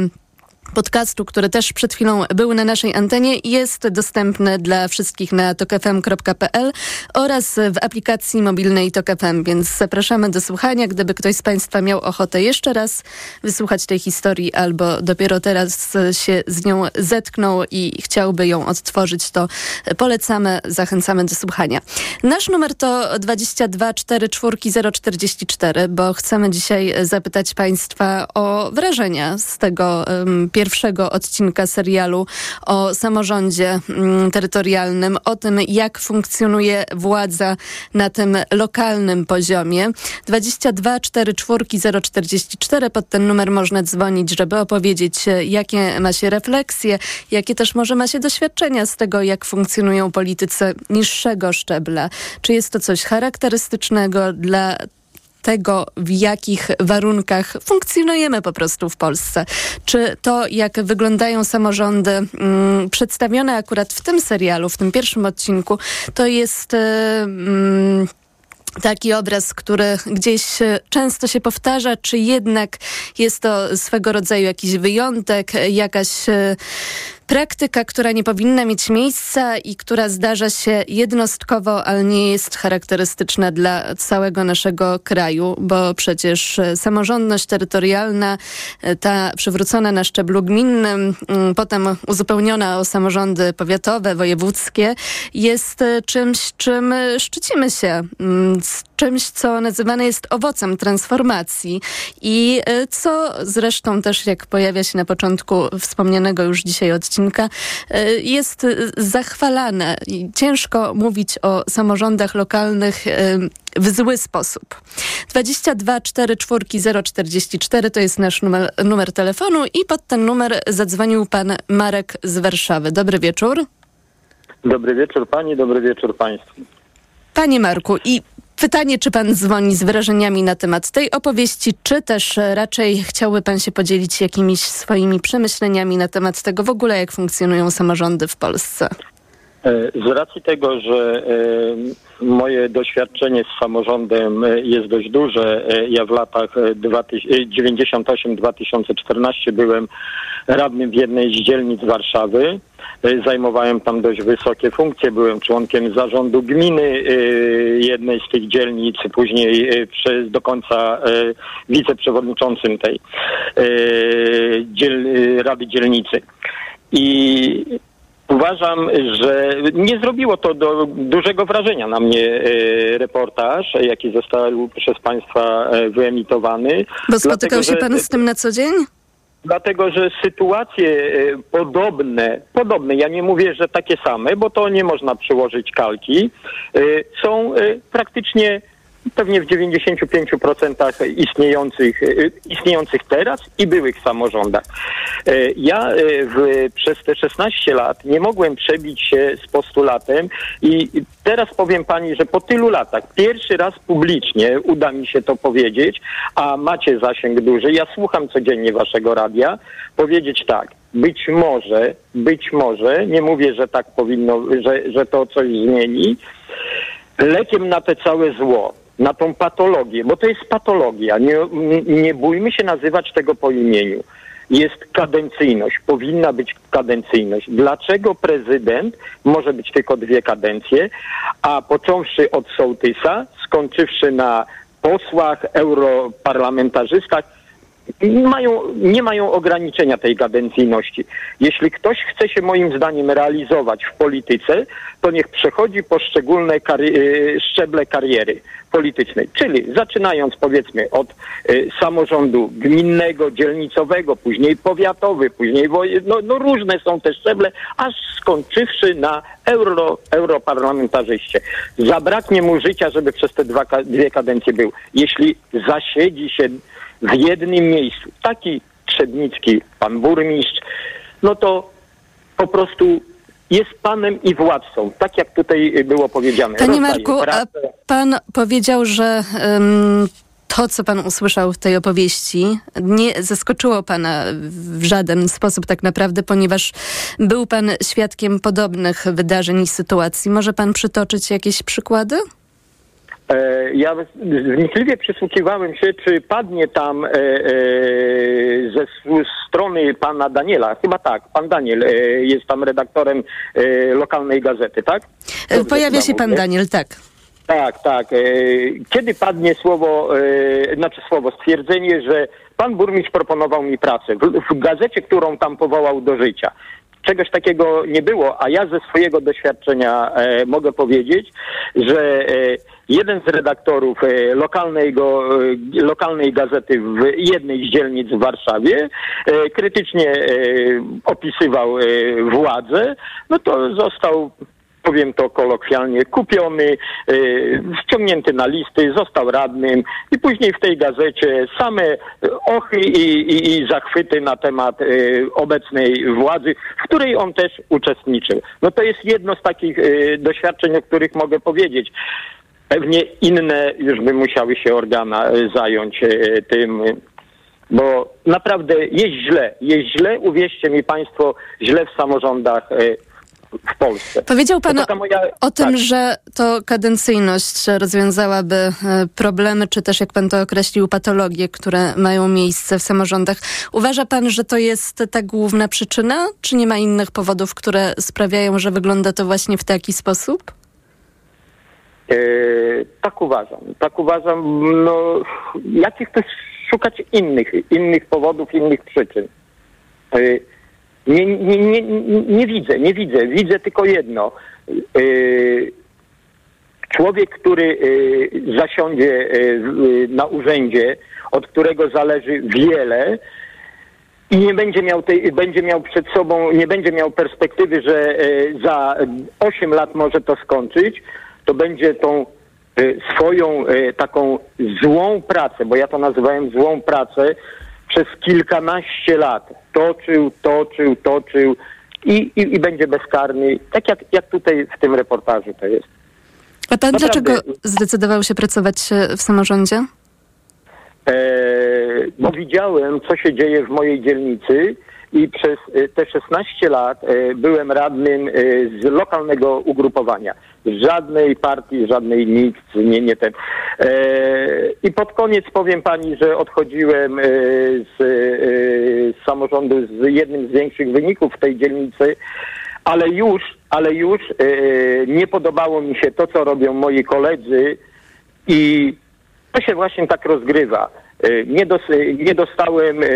podcastu, który też przed chwilą był na naszej antenie, jest dostępny dla wszystkich na tokefm.pl oraz w aplikacji mobilnej TokFM, więc zapraszamy do słuchania. Gdyby ktoś z Państwa miał ochotę jeszcze raz wysłuchać tej historii albo dopiero teraz się z nią zetknął i chciałby ją odtworzyć, to polecamy, zachęcamy do słuchania. Nasz numer to 22 44 044, bo chcemy dzisiaj zapytać Państwa o wrażenia z tego um, pierwszego odcinka serialu o samorządzie mm, terytorialnym, o tym, jak funkcjonuje władza na tym lokalnym poziomie. 22 44 044 pod ten numer można dzwonić, żeby opowiedzieć, jakie ma się refleksje, jakie też może ma się doświadczenia z tego, jak funkcjonują politycy niższego szczebla. Czy jest to coś charakterystycznego dla tego, w jakich warunkach funkcjonujemy po prostu w Polsce. Czy to, jak wyglądają samorządy mm, przedstawione akurat w tym serialu, w tym pierwszym odcinku, to jest. Mm, taki obraz, który gdzieś często się powtarza, czy jednak jest to swego rodzaju jakiś wyjątek, jakaś praktyka, która nie powinna mieć miejsca i która zdarza się jednostkowo, ale nie jest charakterystyczna dla całego naszego kraju, bo przecież samorządność terytorialna, ta przywrócona na szczeblu gminnym, mm, potem uzupełniona o samorządy powiatowe, wojewódzkie, jest czymś, czym szczycimy się, mm, czymś, co nazywane jest owocem transformacji i co zresztą też, jak pojawia się na początku wspomnianego już dzisiaj odcinka, e, jest zachwalane. Ciężko mówić o samorządach lokalnych e, w zły sposób. 22 44 044 to jest nasz numer, numer telefonu i pod ten numer zadzwonił pan Marek z Warszawy. Dobry wieczór. Dobry wieczór pani, dobry wieczór państwu. Panie Marku, i Pytanie, czy pan dzwoni z wrażeniami na temat tej opowieści, czy też raczej chciałby pan się podzielić jakimiś swoimi przemyśleniami na temat tego w ogóle, jak funkcjonują samorządy w Polsce? E, z racji tego, że e, moje doświadczenie z samorządem e, jest dość duże, ja w latach 98-2014 byłem radnym w jednej z dzielnic Warszawy. Zajmowałem tam dość wysokie funkcje, byłem członkiem zarządu gminy jednej z tych dzielnic, później przez do końca wiceprzewodniczącym tej dziel, Rady Dzielnicy. I Uważam, że nie zrobiło to do dużego wrażenia na mnie reportaż, jaki został przez Państwa e, wyemitowany. Bo spotykał się Pan z tym na co dzień? Dlatego, że sytuacje e, podobne, podobne, ja nie mówię, że takie same, bo to nie można przyłożyć kalki, są praktycznie pewnie w 95% istniejących, y, istniejących teraz i byłych samorządach. E, Ja e, w, przez te 16 lat nie mogłem przebić się z postulatem i teraz powiem pani, że po tylu latach pierwszy raz publicznie uda mi się to powiedzieć, a macie zasięg duży. Ja słucham codziennie waszego radia. Powiedzieć tak, być może, być może, nie mówię, że tak powinno, że, że to coś zmieni, lekiem na te całe zło, na tą patologię, bo to jest patologia, nie, nie bójmy się nazywać tego po imieniu. Jest kadencyjność, powinna być kadencyjność. Dlaczego prezydent może być tylko dwie kadencje, a począwszy od sołtysa, skończywszy na posłach, europarlamentarzystach, mają, nie mają ograniczenia tej kadencyjności. Jeśli ktoś chce się moim zdaniem realizować w polityce, to niech przechodzi poszczególne kari- y, szczeble kariery politycznej. Czyli zaczynając powiedzmy od y, samorządu gminnego, dzielnicowego, później powiatowy, później woje- no, no różne są te szczeble, aż skończywszy na euro, europarlamentarzyście. Zabraknie mu życia, żeby przez te dwa, dwie kadencje był. Jeśli zasiedzi się w jednym miejscu, taki Trzebnicki, pan burmistrz, no to po prostu jest panem i władcą, tak jak tutaj było powiedziane. Panie Marku, a pan powiedział, że em, to, co pan usłyszał w tej opowieści, nie zaskoczyło pana w żaden sposób tak naprawdę, ponieważ był pan świadkiem podobnych wydarzeń i sytuacji. Może pan przytoczyć jakieś przykłady? E, Ja wnikliwie przysłuchiwałem się, czy padnie tam e, e, ze strony pana Daniela. Chyba tak, pan Daniel e, jest tam redaktorem lokalnej gazety, tak? E, Pojawia się pan? Daniel, tak. Tak, tak. Kiedy padnie słowo, znaczy słowo, stwierdzenie, że pan burmistrz proponował mi pracę w, w gazecie, którą tam powołał do życia. Czegoś takiego nie było, a ja ze swojego doświadczenia e, mogę powiedzieć, że e, jeden z redaktorów e, e, lokalnej gazety w jednej z dzielnic w Warszawie e, krytycznie e, opisywał władzę, no to został powiem to kolokwialnie, kupiony, e, wciągnięty na listy, został radnym i później w tej gazecie same e, ochy i, i, i zachwyty na temat e, obecnej władzy, w której on też uczestniczył. No to jest jedno z takich doświadczeń, o których mogę powiedzieć. Pewnie inne już by musiały się organa zająć tym, bo naprawdę jest źle, jest źle, uwierzcie mi Państwo, źle w samorządach w Polsce. Powiedział pan o, moja- o tym, tak. że to kadencyjność rozwiązałaby e, problemy, czy też, jak pan to określił, patologie, które mają miejsce w samorządach. Uważa pan, że to jest ta główna przyczyna, czy nie ma innych powodów, które sprawiają, że wygląda to właśnie w taki sposób? E, tak uważam. Tak uważam. No, jakich też szukać innych, innych powodów, innych przyczyn. E, nie, nie, nie, nie, widzę, nie widzę. Widzę tylko jedno. E, człowiek, który e, zasiądzie w- na urzędzie, od którego zależy wiele, i nie będzie miał tej, będzie miał przed sobą, nie będzie miał perspektywy, że za 8 lat może to skończyć, to będzie tą swoją taką złą pracę, bo ja to nazywałem złą pracę, przez kilkanaście lat toczył, toczył, toczył i, i, i będzie bezkarny, tak jak, jak tutaj w tym reportażu to jest. A pan Naprawdę. dlaczego zdecydował się pracować e, w samorządzie? E, bo widziałem, co się dzieje w mojej dzielnicy i przez e, te 16 lat e, byłem radnym e, z lokalnego ugrupowania. Żadnej partii, żadnej nikt, nie, nie ten. E, I pod koniec powiem pani, że odchodziłem z, z samorządu z jednym z większych wyników w tej dzielnicy, ale już, ale już nie podobało mi się to, co robią moi koledzy i to się właśnie tak rozgrywa. E, Nie, dos, nie dostałem e,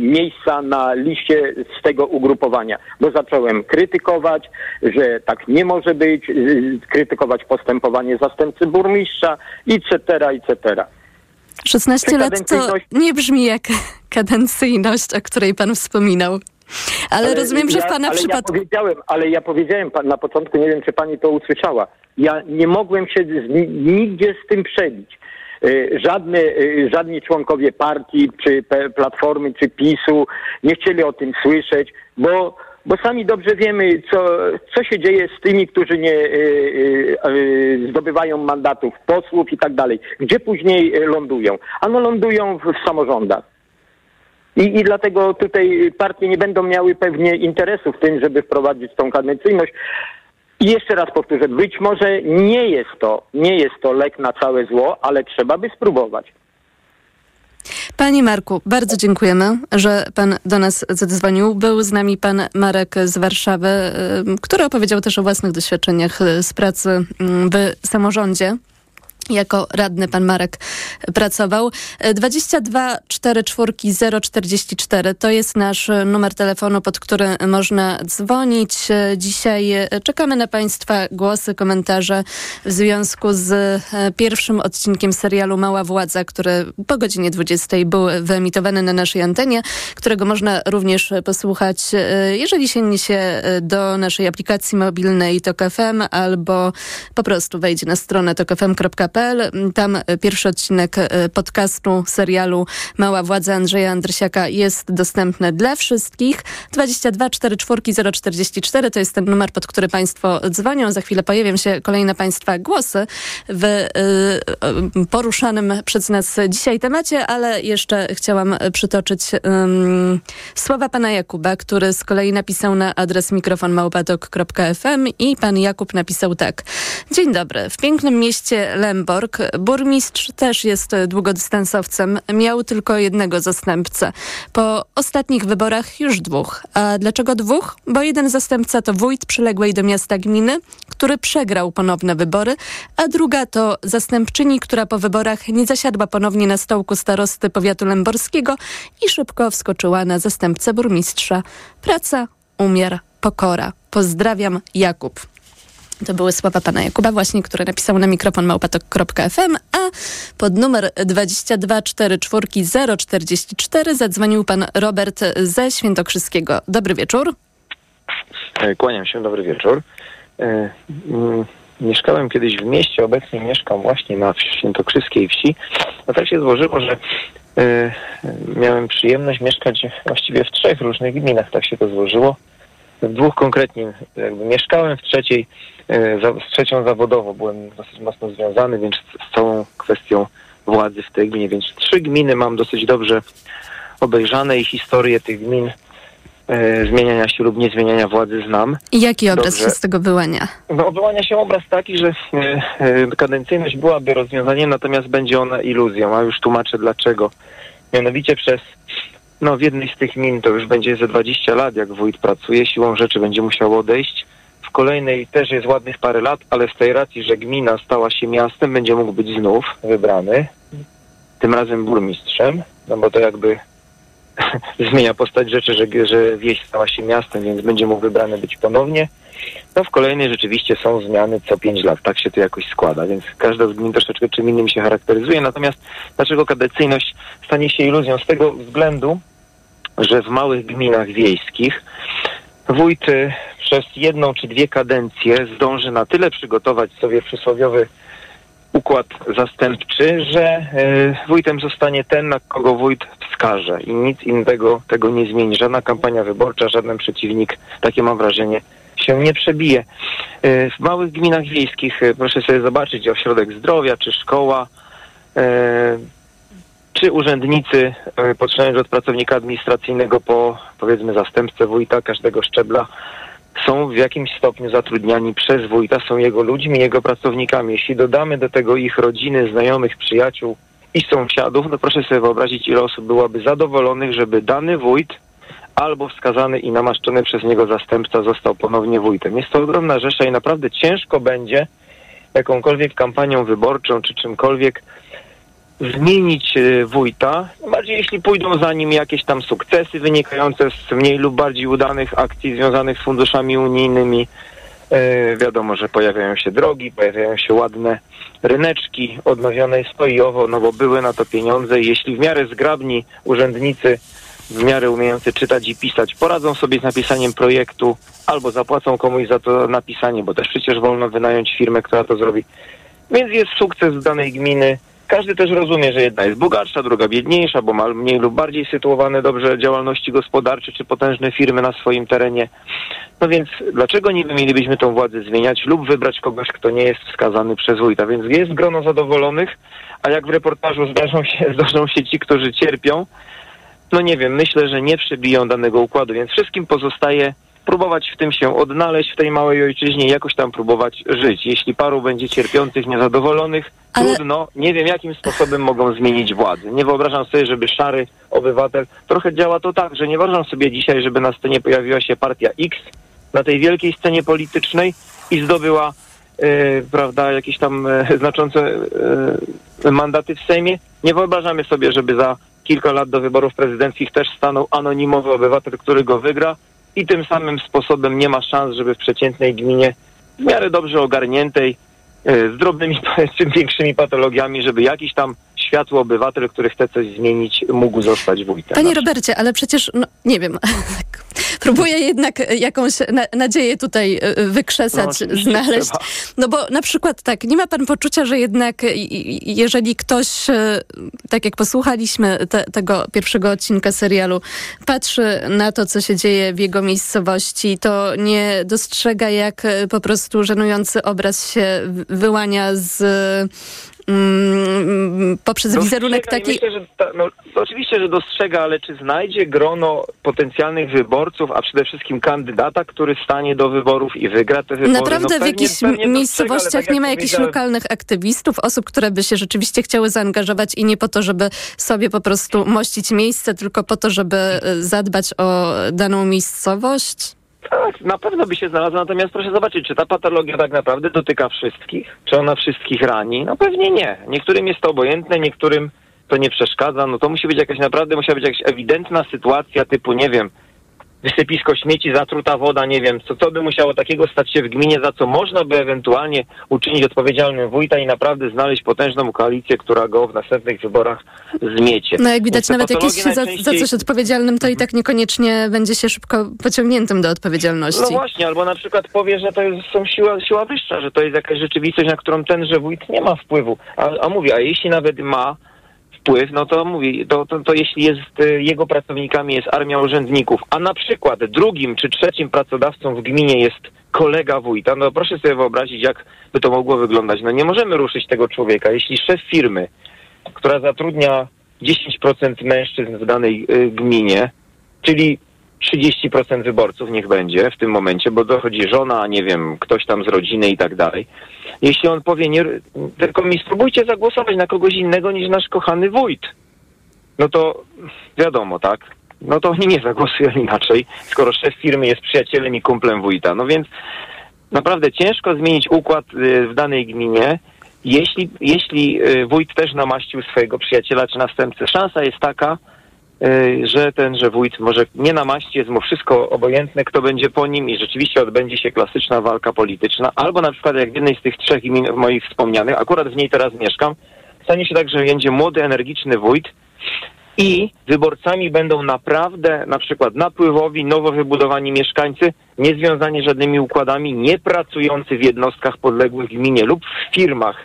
miejsca na liście z tego ugrupowania, bo zacząłem krytykować, że tak nie może być, krytykować postępowanie zastępcy burmistrza, etc., etc. 16 lat to nie brzmi jak (laughs) kadencyjność, o której pan wspominał. Ale, rozumiem, że w pana ale przypadku... Ja powiedziałem, ale ja powiedziałem pan na początku, nie wiem, czy pani to usłyszała. Ja nie mogłem się z, nigdzie z tym przebić. Y, Żadne, y, żadni członkowie partii, czy Platformy, czy PiSu nie chcieli o tym słyszeć, bo, bo sami dobrze wiemy, co, co się dzieje z tymi, którzy nie y, zdobywają mandatów posłów i tak dalej. Gdzie później lądują? Ano lądują w, w samorządach. I, I dlatego tutaj partie nie będą miały pewnie interesu w tym, żeby wprowadzić tą kadencyjność. I jeszcze raz powtórzę, być może nie jest to, nie jest to lek na całe zło, ale trzeba by spróbować. Panie Marku, bardzo dziękujemy, że pan do nas zadzwonił. Był z nami pan Marek z Warszawy, który opowiedział też o własnych doświadczeniach y, z pracy w samorządzie. Jako radny pan Marek pracował. E, 22 44 044 to jest nasz e, numer telefonu, pod który można dzwonić. E, Dzisiaj czekamy na Państwa głosy, komentarze w związku z pierwszym odcinkiem serialu Mała Władza, który po godzinie 20 był wyemitowany na naszej antenie, którego można również posłuchać, jeżeli sięgnie się do naszej aplikacji mobilnej TOK FM albo po prostu wejdzie na stronę tokfm.pl. Tam pierwszy odcinek e, podcastu serialu Mała Władza Andrzeja Andrysiaka jest dostępny dla wszystkich. 22 44 044 to jest ten numer, pod który Państwo dzwonią. Za chwilę pojawią się kolejne Państwa głosy w y, y, poruszanym przez nas dzisiaj temacie, ale jeszcze chciałam przytoczyć ym, słowa pana Jakuba, który z kolei napisał na adres mikrofonmałpatok.fm i pan Jakub napisał tak. Dzień dobry. W pięknym mieście Burmistrz też jest długodystansowcem. Miał tylko jednego zastępcę. Po ostatnich wyborach już dwóch. A dlaczego dwóch? Bo jeden zastępca to wójt przyległej do miasta gminy, który przegrał ponowne wybory, a druga to zastępczyni, która po wyborach nie zasiadła ponownie na stołku starosty powiatu lęborskiego i szybko wskoczyła na zastępcę burmistrza. Praca, umiar, pokora. Pozdrawiam, Jakub. To były słowa pana Jakuba właśnie, które napisał na mikrofon małpatok.fm, a pod numer 2244044 zadzwonił pan Robert ze Świętokrzyskiego. Dobry wieczór. E, Kłaniam się, dobry wieczór. E, mm, Mieszkałem kiedyś w mieście, obecnie mieszkam właśnie na świętokrzyskiej wsi. No tak się złożyło, że e, miałem przyjemność mieszkać właściwie w trzech różnych gminach, tak się to złożyło. W dwóch konkretnie jakby mieszkałem, w trzeciej, e, z trzecią zawodowo byłem dosyć mocno związany, więc z, całą kwestią władzy w tej gminie. Więc trzy gminy mam dosyć dobrze obejrzane i historię tych gmin e, zmieniania się lub niezmieniania władzy znam. I jaki obraz Dobrze. się z tego wyłania? No, wyłania się obraz taki, że e, e, kadencyjność byłaby rozwiązaniem, natomiast będzie ona iluzją, a już tłumaczę dlaczego. Mianowicie przez, no w jednej z tych min to już będzie ze 20 lat, jak wójt pracuje, siłą rzeczy będzie musiał odejść. W kolejnej też jest ładnych parę lat, ale z tej racji, że gmina stała się miastem, będzie mógł być znów wybrany, tym razem burmistrzem, no bo to jakby (laughs) zmienia postać rzeczy, że, że wieś stała się miastem, więc będzie mógł wybrany być ponownie. No w kolejnej rzeczywiście są zmiany co 5 lat, tak się to jakoś składa, więc każda z gmin troszeczkę czym innym się charakteryzuje. Natomiast dlaczego kadencyjność stanie się iluzją? Z tego względu, że w małych gminach wiejskich wójt przez jedną czy dwie kadencje zdąży na tyle przygotować sobie przysłowiowy układ zastępczy, że y, wójtem zostanie ten, na kogo wójt wskaże i nic innego tego nie zmieni. Żadna kampania wyborcza, żaden przeciwnik, takie mam wrażenie, się nie przebije. Y, w małych gminach wiejskich y, proszę sobie zobaczyć ośrodek zdrowia czy szkoła, y, czy urzędnicy, poczynając od pracownika administracyjnego po powiedzmy zastępcę wójta każdego szczebla, są w jakimś stopniu zatrudniani przez wójta, są jego ludźmi, jego pracownikami. Jeśli dodamy do tego ich rodziny, znajomych, przyjaciół i sąsiadów, no proszę sobie wyobrazić, ile osób byłaby zadowolonych, żeby dany wójt albo wskazany i namaszczony przez niego zastępca został ponownie wójtem. Jest to ogromna rzesza i naprawdę ciężko będzie jakąkolwiek kampanią wyborczą czy czymkolwiek zmienić e, wójta, bardziej jeśli pójdą za nim jakieś tam sukcesy wynikające z mniej lub bardziej udanych akcji związanych z funduszami unijnymi, E, wiadomo, że pojawiają się drogi, pojawiają się ładne ryneczki, odnowione jest to i owo, no bo były na to pieniądze. I jeśli w miarę zgrabni urzędnicy, w miarę umiejący czytać i pisać, poradzą sobie z napisaniem projektu albo zapłacą komuś za to napisanie, bo też przecież wolno wynająć firmę, która to zrobi. Więc jest sukces danej gminy. Każdy też rozumie, że jedna jest bogatsza, druga biedniejsza, bo ma mniej lub bardziej sytuowane dobrze działalności gospodarcze czy potężne firmy na swoim terenie. No więc dlaczego niby mielibyśmy tą władzę zmieniać lub wybrać kogoś, kto nie jest wskazany przez wójta? Więc jest grono zadowolonych, a jak w reportażu zdarzą się, (laughs) zdarzą się ci, którzy cierpią, no nie wiem, myślę, że nie przebiją danego układu, więc wszystkim pozostaje próbować w tym się odnaleźć w tej małej ojczyźnie i jakoś tam próbować żyć. Jeśli paru będzie cierpiących, niezadowolonych, Ale- trudno, nie wiem jakim sposobem mogą zmienić władzę. Nie wyobrażam sobie, żeby szary obywatel, trochę działa to tak, że nie wyobrażam sobie dzisiaj, żeby na scenie pojawiła się partia X na tej wielkiej scenie politycznej i zdobyła e, prawda, jakieś tam e, znaczące e, mandaty w Sejmie. Nie wyobrażamy sobie, żeby za kilka lat do wyborów prezydenckich też stanął anonimowy obywatel, który go wygra i tym samym sposobem nie ma szans, żeby w przeciętnej gminie w miarę dobrze ogarniętej, e, z drobnymi (laughs) czy większymi patologiami, żeby jakiś tam światły obywatel, który chce coś zmienić, mógł zostać wójtem. Panie Robercie, ale przecież, no, nie wiem, (laughs) tak, próbuję jednak jakąś na, nadzieję tutaj e, wykrzesać, No, znaleźć. trzeba. No bo na przykład tak, nie ma pan poczucia, że jednak jeżeli ktoś, e, tak jak posłuchaliśmy te, tego pierwszego odcinka serialu, patrzy na to, co się dzieje w jego miejscowości, to nie dostrzega, jak e, po prostu żenujący obraz się wyłania z mm, poprzez wizerunek Dostrzega i taki... Myślę, że ta, no, oczywiście, że dostrzega, ale czy znajdzie grono potencjalnych wyborców, a przede wszystkim kandydata, który stanie do wyborów i wygra te wybory? Naprawdę no, w jakichś dostrzega, miejscowościach tak nie ma jak jakichś lokalnych aktywistów, osób, które by się rzeczywiście chciały zaangażować i nie po to, żeby sobie po prostu mościć miejsce, tylko po to, żeby e, zadbać o daną miejscowość? Tak, na pewno by się znalazła, natomiast proszę zobaczyć, czy ta patologia tak naprawdę dotyka wszystkich? Czy ona wszystkich rani? No pewnie nie. Niektórym jest to obojętne, niektórym to nie przeszkadza. No to musi być jakaś naprawdę, musiała być jakaś ewidentna sytuacja typu, nie wiem, wysypisko śmieci, zatruta woda, nie wiem, co, co by musiało takiego stać się w gminie, za co można by ewentualnie uczynić odpowiedzialnym wójta i naprawdę znaleźć potężną koalicję, która go w następnych wyborach zmiecie. No jak widać, Więc te nawet jakiś patologie za, za najczęściej- coś odpowiedzialnym, to i tak niekoniecznie będzie się szybko pociągniętym do odpowiedzialności. No właśnie, albo na przykład powie, że to jest są siła, siła wyższa, że to jest jakaś rzeczywistość, na którą tenże wójt nie ma wpływu. A, a mówi, a jeśli nawet ma wpływ, no to mówi, to, to, to jeśli jest y, jego pracownikami jest armia urzędników, a na przykład drugim czy trzecim pracodawcą w gminie jest kolega wójta, no proszę sobie wyobrazić, jak by to mogło wyglądać. No nie możemy ruszyć tego człowieka. Jeśli szef firmy, która zatrudnia 10% mężczyzn w danej y, gminie, czyli 30% wyborców niech będzie w tym momencie, bo dochodzi żona, nie wiem, ktoś tam z rodziny i tak dalej. Jeśli on powie, nie, tylko mi spróbujcie zagłosować na kogoś innego niż nasz kochany wójt, no to wiadomo, tak? No to oni nie zagłosują (laughs) inaczej, skoro szef firmy jest przyjacielem i kumplem wójta. No więc naprawdę ciężko zmienić układ y, w danej gminie, jeśli, jeśli y, wójt też namaścił swojego przyjaciela czy następcę. Szansa jest taka, y, że tenże wójt może nie namaści, jest mu wszystko obojętne, kto będzie po nim i rzeczywiście odbędzie się klasyczna walka polityczna. Albo na przykład jak w jednej z tych trzech gmin moich wspomnianych, akurat w niej teraz mieszkam, stanie się tak, że będzie młody, energiczny wójt i wyborcami będą naprawdę na przykład napływowi, nowo wybudowani mieszkańcy, niezwiązani żadnymi układami, nie pracujący w jednostkach podległych gminie lub w firmach,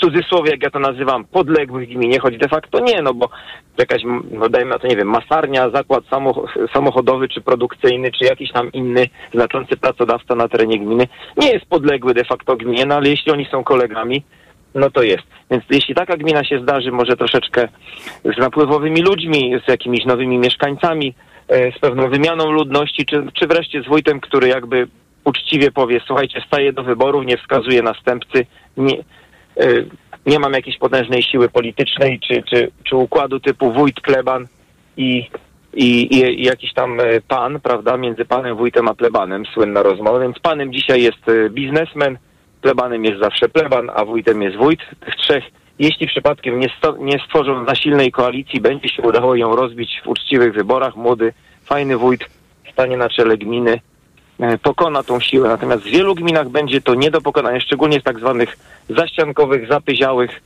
cudzysłowie, jak ja to nazywam, podległych gminie, choć de facto nie, no bo jakaś, no dajmy na to, nie wiem, masarnia, zakład samoch- samochodowy czy produkcyjny, czy jakiś tam inny znaczący pracodawca na terenie gminy nie jest podległy de facto gminie, no ale jeśli oni są kolegami, no to jest. Więc jeśli taka gmina się zdarzy, może troszeczkę z napływowymi ludźmi, z jakimiś nowymi mieszkańcami, e, z pewną wymianą ludności, czy, czy wreszcie z wójtem, który jakby uczciwie powie, słuchajcie, staję do wyborów, nie wskazuje następcy, nie, nie mam jakiejś potężnej siły politycznej, czy, czy, czy układu typu wójt, pleban i, i, i, jakiś tam e, pan, prawda, między panem wójtem a plebanem, słynna rozmowa, więc panem dzisiaj jest e, biznesmen, plebanem jest zawsze pleban, a wójtem jest wójt. Tych trzech, jeśli przypadkiem nie, sto, nie stworzą za silnej koalicji, będzie się udało ją rozbić w uczciwych wyborach, młody, fajny wójt stanie na czele gminy pokona tą siłę. Natomiast w wielu gminach będzie to nie do pokonania, szczególnie w tak zwanych zaściankowych, zapyziałych,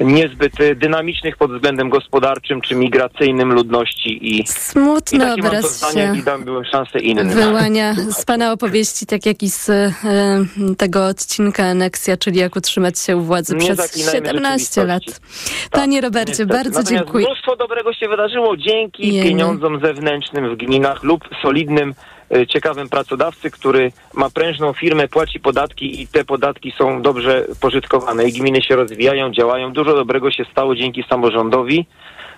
niezbyt e, dynamicznych pod względem gospodarczym czy migracyjnym ludności i, Smutny obraz zdanie się i dam byłem szansę innym. wyłania z pana opowieści, tak jak i z e, tego odcinka Aneksja, czyli jak utrzymać się u władzy Nie przez zaklinajmy 17 lat. Panie Robercie, Niestety. bardzo Natomiast dziękuję. Mnóstwo dobrego się wydarzyło dzięki Jemy. pieniądzom zewnętrznym w gminach lub solidnym, e, ciekawym pracodawcy, który ma prężną firmę, płaci podatki i te podatki są dobrze pożytkowane i gminy się rozwijają, działają. Dużo dobrego się stało dzięki samorządowi.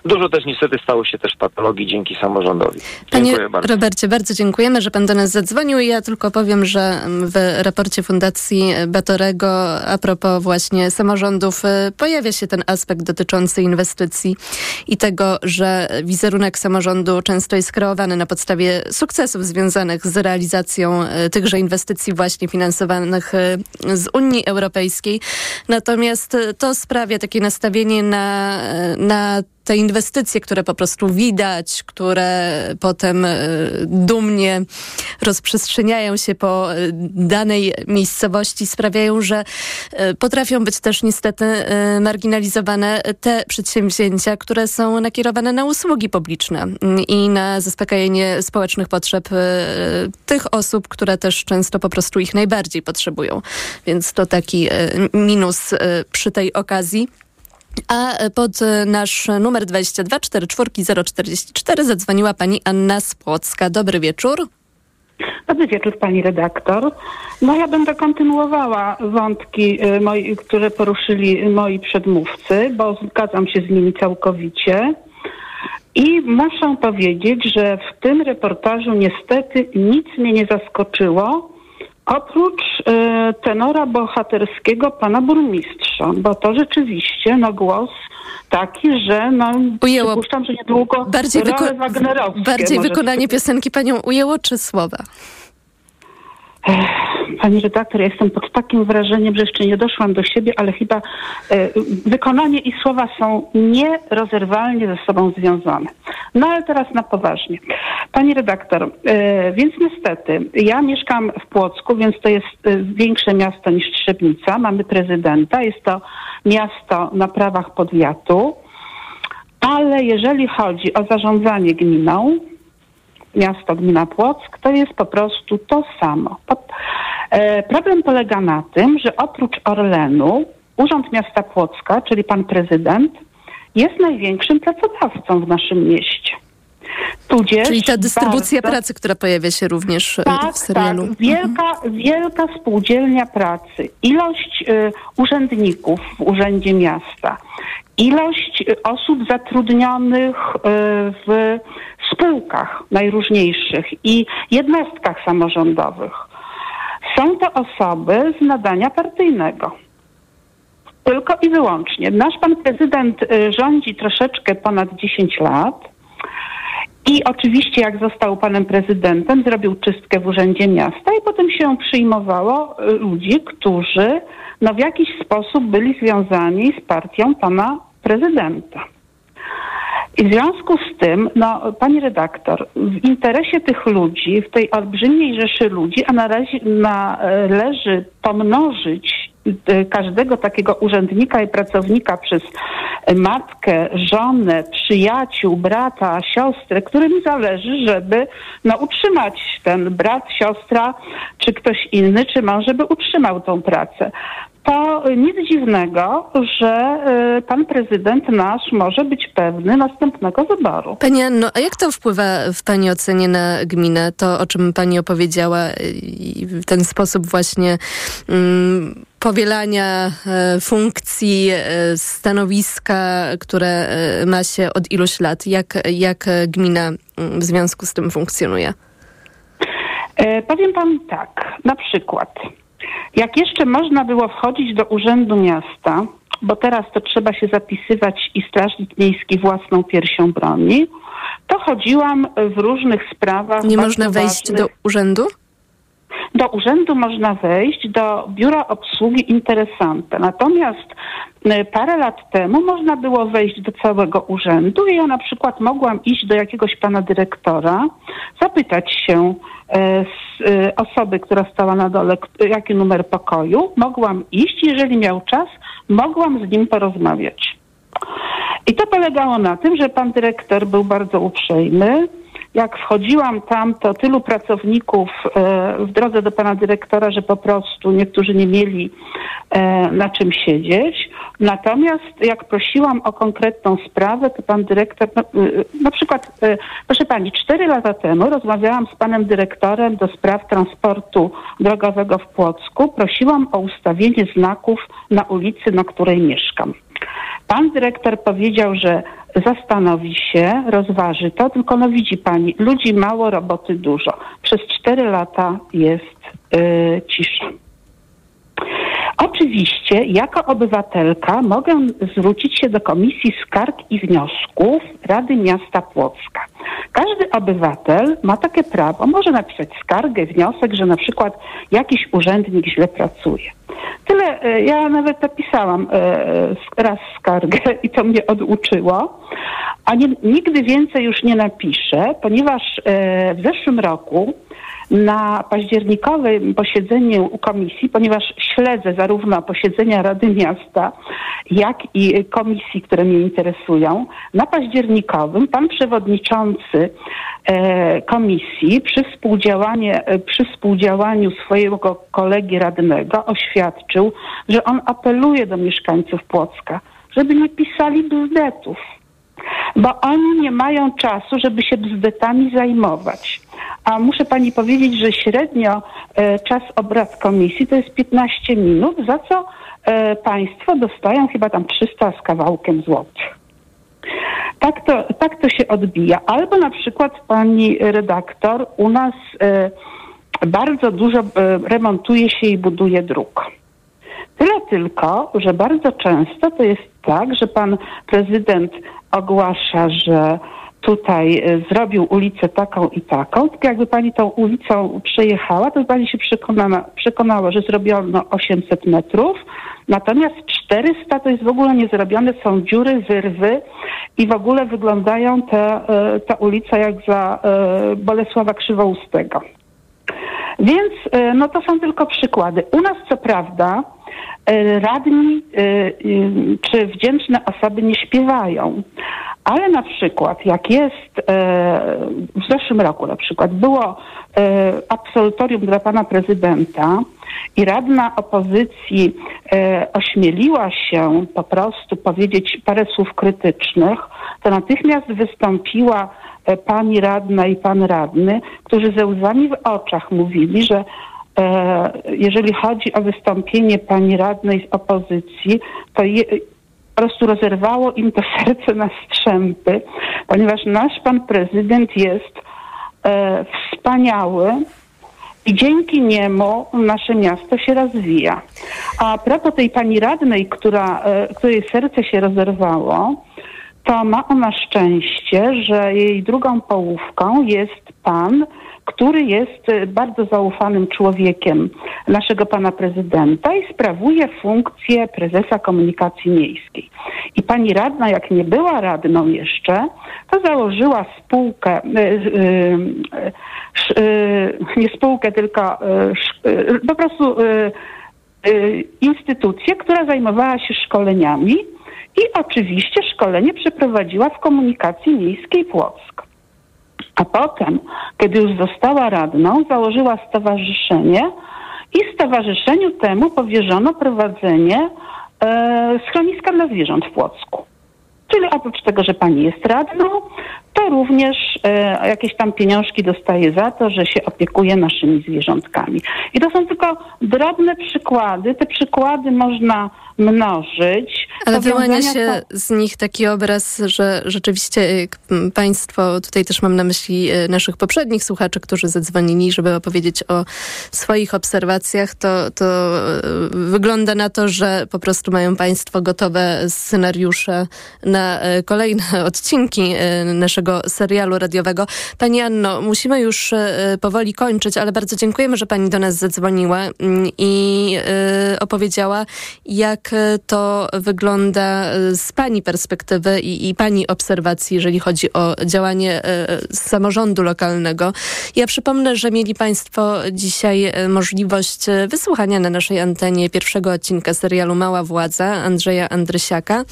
Dużo też niestety stało się też patologii dzięki samorządowi. Panie Dziękuję bardzo. Robercie, bardzo dziękujemy, że pan do nas zadzwonił i ja tylko powiem, że w raporcie Fundacji Batorego a propos właśnie samorządów y, pojawia się ten aspekt dotyczący inwestycji i tego, że wizerunek samorządu często jest kreowany na podstawie sukcesów związanych z realizacją y, tychże inwestycji właśnie finansowanych y, z Unii Europejskiej. Natomiast to sprawia takie nastawienie na, na te inwestycje, które po prostu widać, które potem e, dumnie rozprzestrzeniają się po e, danej miejscowości, sprawiają, że e, potrafią być też niestety marginalizowane te przedsięwzięcia, które są nakierowane na usługi publiczne mm, i na zaspokajanie społecznych potrzeb tych osób, które też często po prostu ich najbardziej potrzebują. Więc to taki minus przy tej okazji. A pod e, nasz numer 22 44 044 zadzwoniła pani Anna Spłocka. Dobry wieczór. Dobry wieczór pani redaktor. No ja będę kontynuowała wątki, y, moi, które poruszyli moi przedmówcy, bo zgadzam się z nimi całkowicie. I muszę powiedzieć, że w tym reportażu niestety nic mnie nie zaskoczyło, oprócz y, tenora bohaterskiego pana burmistrza, bo to rzeczywiście no, głos taki, że no, Ujęło. przypuszczam, że niedługo Bardziej, wyko- bardziej wykonanie piosenki panią ujęło czy słowa? Pani redaktor, ja jestem pod takim wrażeniem, że jeszcze nie doszłam do siebie, ale chyba e, wykonanie i słowa są nierozerwalnie ze sobą związane. No ale teraz na poważnie. Pani redaktor, e, więc niestety, ja mieszkam w Płocku, więc to jest e, większe miasto niż Trzebnica. Mamy prezydenta, jest to miasto na prawach powiatu. Ale jeżeli chodzi o zarządzanie gminą, miasto gmina Płock, to jest po prostu to samo. E, problem polega na tym, że oprócz Orlenu Urząd Miasta Płocka, czyli pan prezydent, jest największym pracodawcą w naszym mieście. Tudzież Czyli ta dystrybucja bardzo- pracy, która pojawia się również e, tak, w serialu. Tak, wielka, wielka spółdzielnia pracy. Ilość y, urzędników w Urzędzie Miasta, ilość y, osób zatrudnionych y, w spółkach najróżniejszych i jednostkach samorządowych. Są to osoby z nadania partyjnego. Tylko i wyłącznie. Nasz pan prezydent y, rządzi troszeczkę ponad 10 lat. I oczywiście, jak został panem prezydentem, zrobił czystkę w Urzędzie Miasta i potem się przyjmowało y, ludzi, którzy no, w jakiś sposób byli związani z partią pana prezydenta. I w związku z tym, no, pani redaktor, w interesie tych ludzi, w tej olbrzymiej rzeszy ludzi, a należy, należy pomnożyć y, każdego takiego urzędnika i pracownika przez y, matkę, żonę, przyjaciół, brata, siostrę, którym zależy, żeby no, utrzymać ten brat, siostra, czy ktoś inny, czy mąż, żeby utrzymał tą pracę to nic dziwnego, że y, pan prezydent nasz może być pewny następnego wyboru. Pani Anno, a jak to wpływa w Pani ocenie na gminę, to o czym Pani opowiedziała i w ten sposób właśnie mm, powielania e, funkcji, e, stanowiska, które e, ma się od iluś lat? Jak, jak gmina mm, w związku z tym funkcjonuje? E, powiem pan tak, na przykład, jak jeszcze można było wchodzić do Urzędu Miasta, bo teraz to trzeba się zapisywać i Strażnik Miejski własną piersią broni, to chodziłam w różnych sprawach. Nie można wejść ważnych. do urzędu? Do urzędu można wejść, do biura obsługi interesanta. Natomiast e, parę lat temu można było wejść do całego urzędu i ja na przykład mogłam iść do jakiegoś pana dyrektora, zapytać się z e, osoby, która stała na dole, jaki numer pokoju, mogłam iść, jeżeli miał czas, mogłam z nim porozmawiać. I to polegało na tym, że pan dyrektor był bardzo uprzejmy. Jak wchodziłam tam, to tylu pracowników e, w drodze do pana dyrektora, że po prostu niektórzy nie mieli e, na czym siedzieć. Natomiast jak prosiłam o konkretną sprawę, to pan dyrektor, no, y, na przykład, e, proszę pani, cztery lata temu rozmawiałam z panem dyrektorem do spraw transportu drogowego w Płocku. Prosiłam o ustawienie znaków na ulicy, na której mieszkam. Pan dyrektor powiedział, że zastanowi się, rozważy to, tylko no widzi pani, ludzi mało, roboty dużo. Przez cztery lata jest y, cisza. Oczywiście, jako obywatelka mogę zwrócić się do Komisji Skarg i Wniosków Rady Miasta Płocka. Każdy obywatel ma takie prawo, może napisać skargę, wniosek, że na przykład jakiś urzędnik źle pracuje. Tyle, e, ja nawet napisałam e, raz skargę (laughs) i to mnie oduczyło, a nie, nigdy więcej już nie napiszę, ponieważ e, w zeszłym roku na październikowym posiedzeniu komisji, ponieważ śledzę zarówno posiedzenia Rady Miasta, jak i komisji, które mnie interesują, na październikowym pan przewodniczący e, komisji przy, współdziałanie, e, przy współdziałaniu swojego kolegi radnego oświadczył, że on apeluje do mieszkańców Płocka, żeby nie pisali bo oni nie mają czasu, żeby się bzdetami zajmować. A muszę pani powiedzieć, że średnio e, czas obrad komisji to jest 15 minut, za co e, państwo dostają chyba tam 300 z kawałkiem złotych. Tak to, tak to się odbija. Albo na przykład pani redaktor u nas e, bardzo dużo e, remontuje się i buduje dróg. Tyle tylko, że bardzo często to jest tak, że pan prezydent ogłasza, że tutaj e, zrobił ulicę taką i taką, tylko jakby pani tą ulicą przejechała, to by pani się przekonana, przekonała, że zrobiono 800 metrów, natomiast 400 to jest w ogóle nie zrobione, są dziury, wyrwy i w ogóle wyglądają te, e, ta ulica jak za e, Bolesława Krzywoustego. Więc e, no to są tylko przykłady. U nas co prawda e, radni e, czy wdzięczne osoby nie śpiewają, ale na przykład jak jest w zeszłym roku na przykład było absolutorium dla pana prezydenta i radna opozycji ośmieliła się po prostu powiedzieć parę słów krytycznych, to natychmiast wystąpiła pani radna i pan radny, którzy ze łzami w oczach mówili, że e, jeżeli chodzi o wystąpienie pani radnej z opozycji, to je, po prostu rozerwało im to (laughs) serce na strzępy, ponieważ nasz pan prezydent jest e, wspaniały i dzięki niemu nasze miasto się rozwija. A propos tej pani radnej, która, e, której serce się rozerwało, to ma ona szczęście, że jej drugą połówką jest pan, który jest e, bardzo zaufanym człowiekiem naszego pana prezydenta i sprawuje funkcję prezesa komunikacji miejskiej. I pani radna, jak nie była radną jeszcze, to założyła spółkę, sz- e, nie spółkę, tylko po prostu instytucję, która zajmowała się szkoleniami i oczywiście szkolenie przeprowadziła w komunikacji miejskiej Płock. A potem, kiedy już została radną, założyła stowarzyszenie i stowarzyszeniu temu powierzono prowadzenie e, schroniska dla zwierząt w Płocku. Czyli oprócz tego, że pani jest radną, to również e, jakieś tam pieniążki dostaje za to, że się opiekuje naszymi zwierzątkami. I to są tylko drobne przykłady. Te przykłady można mnożyć. Ale wyłania się z nich taki obraz, że rzeczywiście y, państwo, tutaj też mam na myśli y, naszych poprzednich słuchaczy, którzy zadzwonili, żeby opowiedzieć o swoich obserwacjach, to, to y, wygląda na to, że po prostu mają państwo gotowe scenariusze na kolejne (laughs) odcinki naszego serialu radiowego. Pani Anno, musimy już powoli kończyć, ale bardzo dziękujemy, że pani do nas zadzwoniła mm, i opowiedziała, jak y, to wygląda y, z pani perspektywy i, i pani obserwacji, jeżeli chodzi o działanie y, samorządu lokalnego. Ja przypomnę, że mieli państwo dzisiaj możliwość wysłuchania na naszej antenie pierwszego odcinka serialu Mała Władza Andrzeja Andrysiaka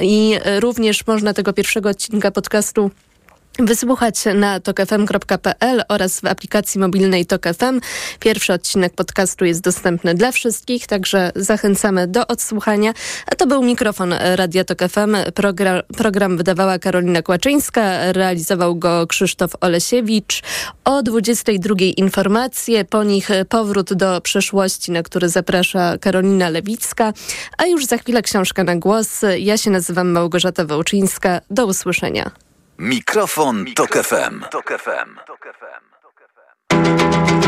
i również można tego pierwszego odcinka podcastu Wysłuchać na tokefm.pl oraz w aplikacji mobilnej Tok FM. Pierwszy odcinek podcastu jest dostępny dla wszystkich, także zachęcamy do odsłuchania. A to był mikrofon Radia Tok FM. Program, program wydawała Karolina Kłaczyńska, realizował go Krzysztof Olesiewicz. O 22 informacje, po nich powrót do przeszłości, na który zaprasza Karolina Lewicka. A już za chwilę książka na głos. Ja się nazywam Małgorzata Wołczyńska. Do usłyszenia. Mikrofon, Tok FM. Skasowałam